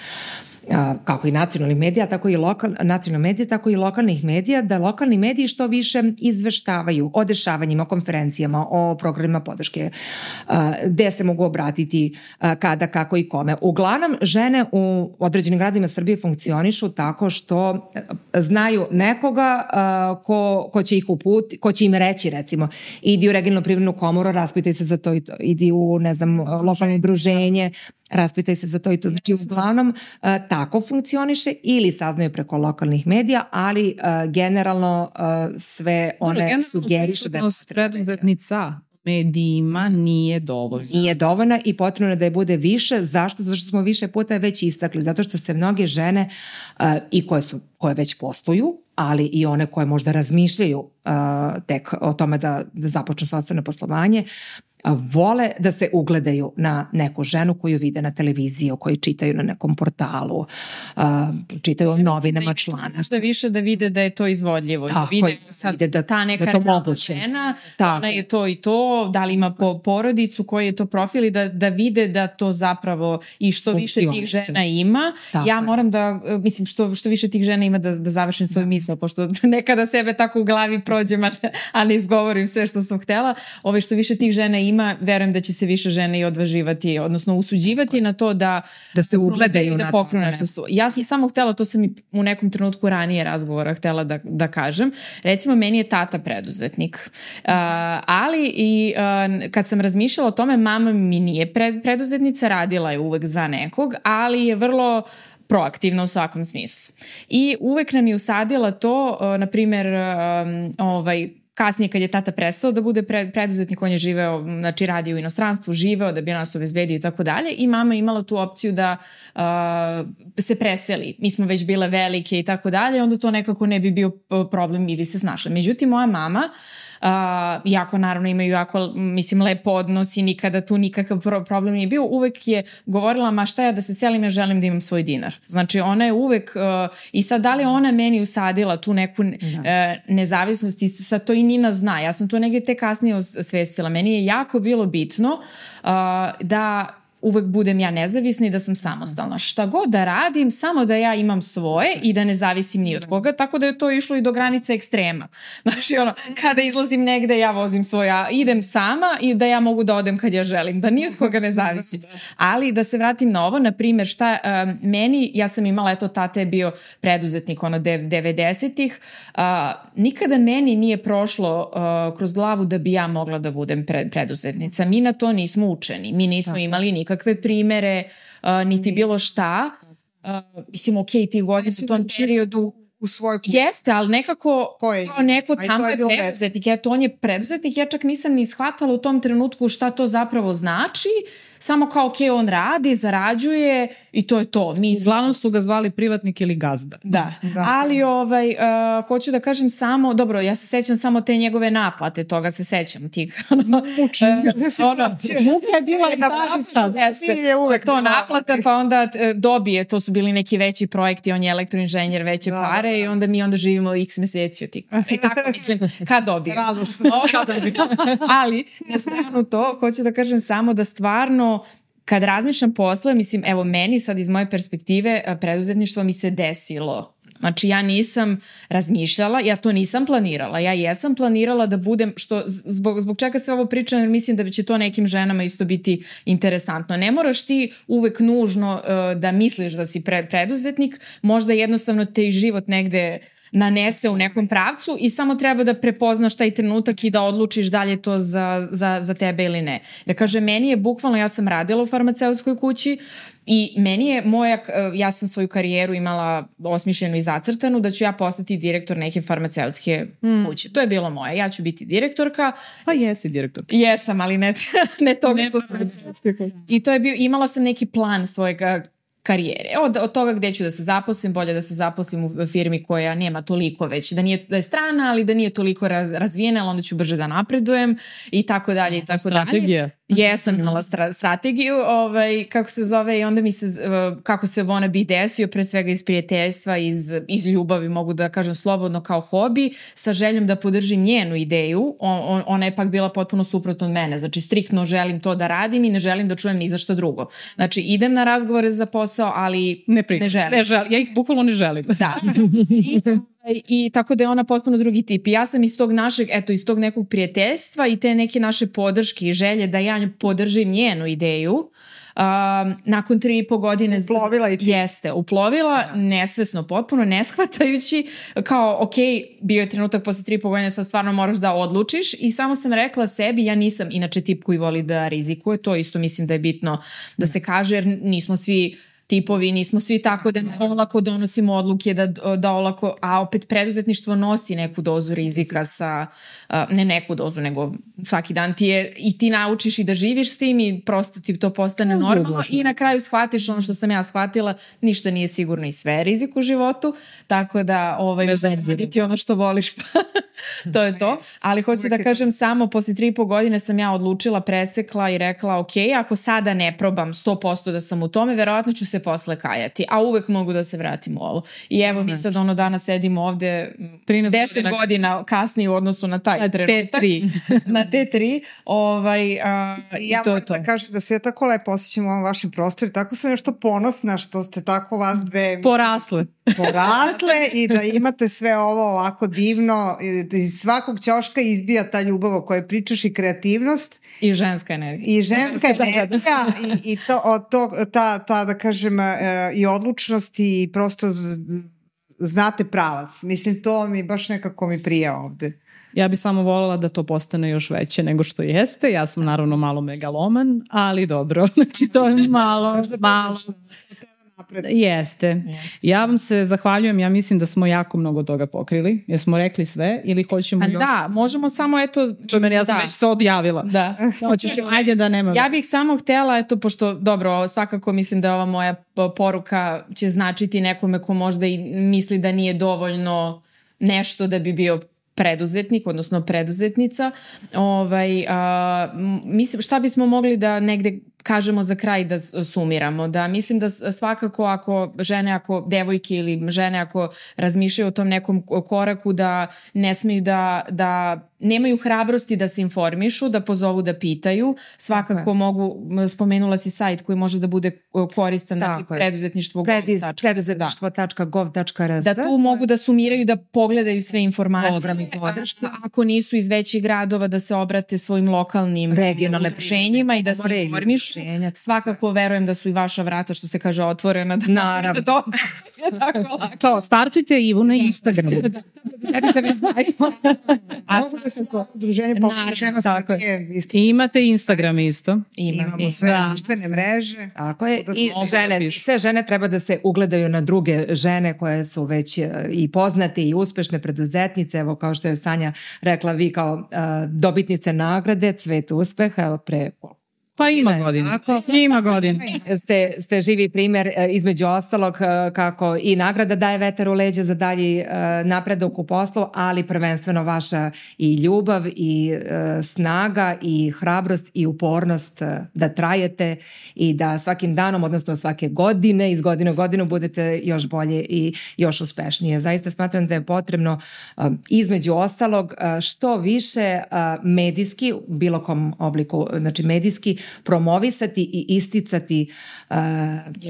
kako i nacionalnih medija, tako i lokal, nacionalnih medija, tako i lokalnih medija, da lokalni mediji što više izveštavaju o dešavanjima, konferencijama, o programima podrške, gde se mogu obratiti, kada, kako i kome. Uglavnom, žene u određenim gradima Srbije funkcionišu tako što znaju nekoga ko, ko će ih uputi, ko će im reći recimo, idi u regionalnu privrednu komoru, raspitaj se za to i to, idi u, ne znam, lokalno udruženje, raspitaj se za to i to. Znači, uglavnom, uh, tako funkcioniše ili saznaju preko lokalnih medija, ali uh, generalno uh, sve one sugerišu da je preduzetnica medijima nije dovoljna. nije dovoljna i potrebno da je bude više. Zašto? Zato što smo više puta već istakli. Zato što se mnoge žene uh, i koje su koje već posluju, ali i one koje možda razmišljaju uh, tek o tome da, da započnu sobstveno poslovanje, vole da se ugledaju na neku ženu koju vide na televiziji, o kojoj čitaju na nekom portalu, čitaju o novinama članak. Možda više da vide da je to izvodljivo. Da vide sad vide da- ta neka da je to moguće. žena, Tako ona je to i to, da li ima po porodicu, koji je to profil i da, da vide da to zapravo i što više tih žena ima. Tako ja moram da, e, mislim, što, što više tih žena ima da, da završim svoju misao, pošto nekada sebe tako u glavi prođem, a ne, a ne izgovorim sve što sam htela. Ove što više tih žena ima, verujem da će se više žena i odvaživati, odnosno usuđivati na to da Da se ugledaju i da pokrenu to, nešto su. Ja sam samo htela, to sam i u nekom trenutku ranije razgovora htela da, da kažem. Recimo, meni je tata preduzetnik. Uh, ali i uh, kad sam razmišljala o tome, mama mi nije pred, preduzetnica, radila je uvek za nekog, ali je vrlo proaktivna u svakom smislu. I uvek nam je usadila to, uh, na primer, um, ovaj, kasnije kad je tata prestao da bude pred, preduzetnik, on je živeo, znači radio u inostranstvu, živeo da bi nas obezbedio i tako dalje i mama je imala tu opciju da uh, se preseli. Mi smo već bile velike i tako dalje, onda to nekako ne bi bio uh, problem i bi se snašla. Međutim, moja mama Uh, jako naravno imaju jako, mislim, lep odnos i nikada tu nikakav pro problem nije bio. Uvek je govorila, ma šta ja da se selim, ja želim da imam svoj dinar. Znači, ona je uvek, uh, i sad da li ona meni usadila tu neku uh, nezavisnost i sad to Nina zna. Ja sam to negdje te kasnije osvestila. Meni je jako bilo bitno uh, da uvek budem ja nezavisna i da sam samostalna. Šta god da radim, samo da ja imam svoje i da ne zavisim ni od koga, tako da je to išlo i do granice ekstrema. Znači, ono, kada izlazim negde, ja vozim svoj, ja idem sama i da ja mogu da odem kad ja želim, da ni od koga ne zavisim. Ali da se vratim na ovo, na primjer, šta um, meni, ja sam imala, eto, tata je bio preduzetnik, ono, 90-ih, uh, nikada meni nije prošlo uh, kroz glavu da bi ja mogla da budem pre, preduzetnica. Mi na to nismo učeni, mi nismo imali nikakve primere, uh, niti bilo šta. Uh, mislim, ok, ti u godinu u tom periodu u svojoj kući. Jeste, ali nekako Ko je? kao neko tamo je je preduzetnik. Eto, on je preduzetnik. Ja čak nisam ni shvatala u tom trenutku šta to zapravo znači. Samo kao, ok, on radi, zarađuje i to je to. Mi Uglavnom su ga zvali privatnik ili gazda. Da, ali ovaj, uh, hoću da kažem samo, dobro, ja se sećam samo te njegove naplate, toga se sećam, tih, ono, ono, muka je bila i Jeste. je uvek to naplata, pa onda e, dobije, to su bili neki veći projekti, on je elektroinženjer, veće Da, pare i onda mi onda živimo x meseci od tih. I tako mislim, kad dobije. Radosno. Ali, na stranu to, hoću da kažem samo da stvarno kad razmišljam posle, mislim, evo meni sad iz moje perspektive e, preduzetništvo mi se desilo. Znači ja nisam razmišljala, ja to nisam planirala. Ja jesam planirala da budem, što zbog, zbog čega se ovo pričam, jer mislim da će to nekim ženama isto biti interesantno. Ne moraš ti uvek nužno uh, da misliš da si pre, preduzetnik, možda jednostavno te i život negde nanese u nekom pravcu i samo treba da prepoznaš taj trenutak i da odlučiš da li je to za, za, za tebe ili ne. Jer kaže, meni je bukvalno, ja sam radila u farmaceutskoj kući i meni je moja, eh, ja sam svoju karijeru imala osmišljenu i zacrtanu da ću ja postati direktor neke farmaceutske kuće. To je bilo moje. Ja ću biti direktorka, Pa jesi direktor. Jesam, ali ne, ne toga što sam... I to je bio, imala sam neki plan svojeg a, karijere. Od, od toga gde ću da se zaposlim, bolje da se zaposlim u firmi koja nema toliko već, da nije da je strana, ali da nije toliko raz, razvijena, ali onda ću brže da napredujem i tako dalje i tako dalje. Strategija. Jesam imala stra strategiju, ovaj, kako se zove, i onda mi se, uh, kako se Wanna Be desio, pre svega iz prijateljstva, iz, iz ljubavi, mogu da kažem slobodno kao hobi, sa željom da podržim njenu ideju, on, on, ona je pak bila potpuno suprotno od mene, znači striktno želim to da radim i ne želim da čujem ni za šta drugo. Znači idem na razgovore za posao, ali Ne, pri... ne želim. Ne želim. Ja ih bukvalno ne želim. Da. I, I tako da je ona potpuno drugi tip. I ja sam iz tog našeg, eto, iz tog nekog prijateljstva i te neke naše podrške i želje da ja podržim njenu ideju, Um, nakon tri i po godine Uplovila i ti. jeste, uplovila nesvesno potpuno, ne shvatajući kao ok, bio je trenutak posle tri i po godine sad stvarno moraš da odlučiš i samo sam rekla sebi, ja nisam inače tip koji voli da rizikuje, to isto mislim da je bitno da se kaže jer nismo svi tipovi, nismo svi tako da olako donosimo odluke, da, da olako, a opet preduzetništvo nosi neku dozu rizika sa, ne neku dozu, nego svaki dan ti je, i ti naučiš i da živiš s tim i prosto ti to postane normalno i na kraju shvatiš ono što sam ja shvatila, ništa nije sigurno i sve je rizik u životu, tako da ovaj, raditi ono što voliš, pa to je to. Ali hoću da kažem samo, posle tri i po godine sam ja odlučila, presekla i rekla, ok, ako sada ne probam 100% da sam u tome, verovatno ću se posle kajati, a uvek mogu da se vratim u ovo. I evo mi sad ono danas sedimo ovde 13 10 godina. godina kasnije u odnosu na taj Na trenutak. T3. na T3. Ovaj, a, I i ja to moram to. da kažem da se ja tako lepo osjećam u ovom vašem prostoru tako sam nešto ponosna što ste tako vas dve Porasle. Porasle i da imate sve ovo ovako divno da iz svakog ćoška izbija ta ljubav o kojoj pričaš i kreativnost I ženska energija. i ženska energija i, i to, od tog, ta, ta da kažem e, i odlučnost i prosto znate pravac. Mislim to mi baš nekako mi prija ovde. Ja bi samo voljela da to postane još veće nego što jeste. Ja sam naravno malo megaloman, ali dobro. Znači to je malo, malo. Jeste. Ja vam se zahvaljujem. Ja mislim da smo jako mnogo toga pokrili. Jesmo rekli sve ili hoćemo A još? da, možemo samo eto... Čumer, ja sam da. već se odjavila. Da. Hoćeš, ajde da nema. Ja bih samo htela, eto, pošto, dobro, svakako mislim da ova moja poruka će značiti nekome ko možda i misli da nije dovoljno nešto da bi bio preduzetnik, odnosno preduzetnica. Ovaj, a, mislim, šta bismo mogli da negde kažemo za kraj da sumiramo, da mislim da svakako ako žene, ako devojke ili žene ako razmišljaju o tom nekom ko- koraku da ne smeju da, da nemaju hrabrosti da se informišu, da pozovu da pitaju, svakako mogu, m, spomenula si sajt koji može da bude koristan, dakle Tako je. preduzetništvo Prediz, Da. preduzetništvo.gov.rs da tu mogu da sumiraju, da pogledaju sve informacije. Program i Ako nisu iz većih gradova, da se obrate svojim lokalnim Regionalne udruženjima i da se informišu. Udruženja. Svakako verujem da su i vaša vrata, što se kaže, otvorena. Da Naravno. Da dođu. tako lako. To, startujte Ivu na Instagramu. Sedmice mi znaju. A da se to udruženje posvećeno tako je. je isto. Imate Instagram isto. Ima. Imamo sve da. društvene mreže. Tako je. Da I žene, sve žene treba da se ugledaju na druge žene koje su već e, i poznate i uspešne preduzetnice. Evo kao što je Sanja rekla, vi kao e, dobitnice nagrade Cvet uspeha od pre Pa ima godina. Ima godina. ste, ste živi primer e, između ostalog e, kako i nagrada daje vetar u leđa za dalji e, napredak u poslu, ali prvenstveno vaša i ljubav i snaga i hrabrost i upornost da trajete i da svakim danom, odnosno svake godine, iz godine u godinu budete još bolje i još uspešnije. Zaista smatram da je potrebno između ostalog što više medijski, bilo kom obliku, znači medijski, promovisati i isticati uh,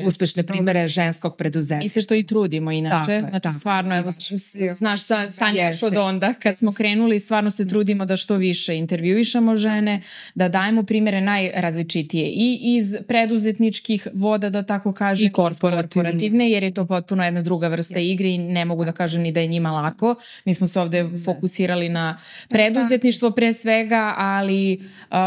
uspešne primere ženskog I preduzetništva. se što i trudimo inače. Tako je, znači, tako. stvarno, evo, s- znaš, sa, Sanja još Jeste. od onda, kad smo krenuli, stvarno se trudimo da što više intervjuišamo žene, da dajemo primere najrazličitije i iz preduzetničkih voda, da tako kažem, I korporativne. korporativne, jer je to potpuno jedna druga vrsta igre i ne mogu da kažem ni da je njima lako. Mi smo se ovde fokusirali na preduzetništvo pre svega, ali um,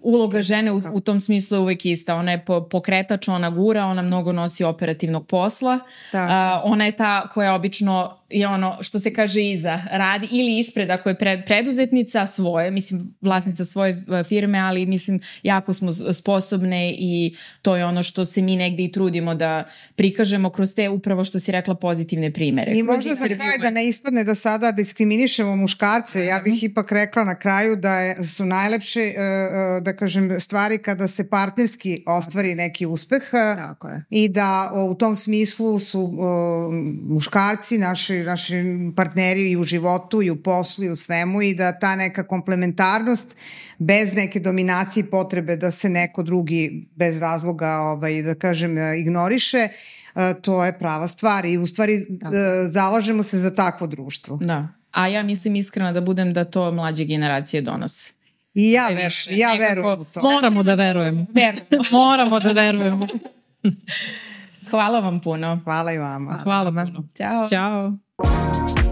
uloga žene u, u tom smislu je uvek ista. Ona je po, pokretač, ona gura, ona mnogo nosi operativnog posla. Tako. A, ona je ta koja obično je ono što se kaže iza, radi ili ispred ako je pred, preduzetnica svoje, mislim vlasnica svoje e, firme, ali mislim jako smo sposobne i to je ono što se mi negde i trudimo da prikažemo kroz te upravo što si rekla pozitivne primere. I možda za kraj da ne ispadne da sada diskriminišemo muškarce, ja bih ipak rekla na kraju da je, su najlepše, e, e, da kažem, stvari kada se partnerski ostvari neki uspeh Tako je. i da u tom smislu su muškarci naši, naši partneri i u životu i u poslu i u svemu i da ta neka komplementarnost bez neke dominacije i potrebe da se neko drugi bez razloga ovaj, da kažem ignoriše e, to je prava stvar i u stvari e, zalažemo se za takvo društvo. Da. A ja mislim iskreno da budem da to mlađe generacije donose. I ja, verujem, više. ja verujem u to. Moramo da verujemo. Moramo da verujemo. Hvala vam puno. Hvala i vama. Hvala puno. Ćao. Ćao. Bye.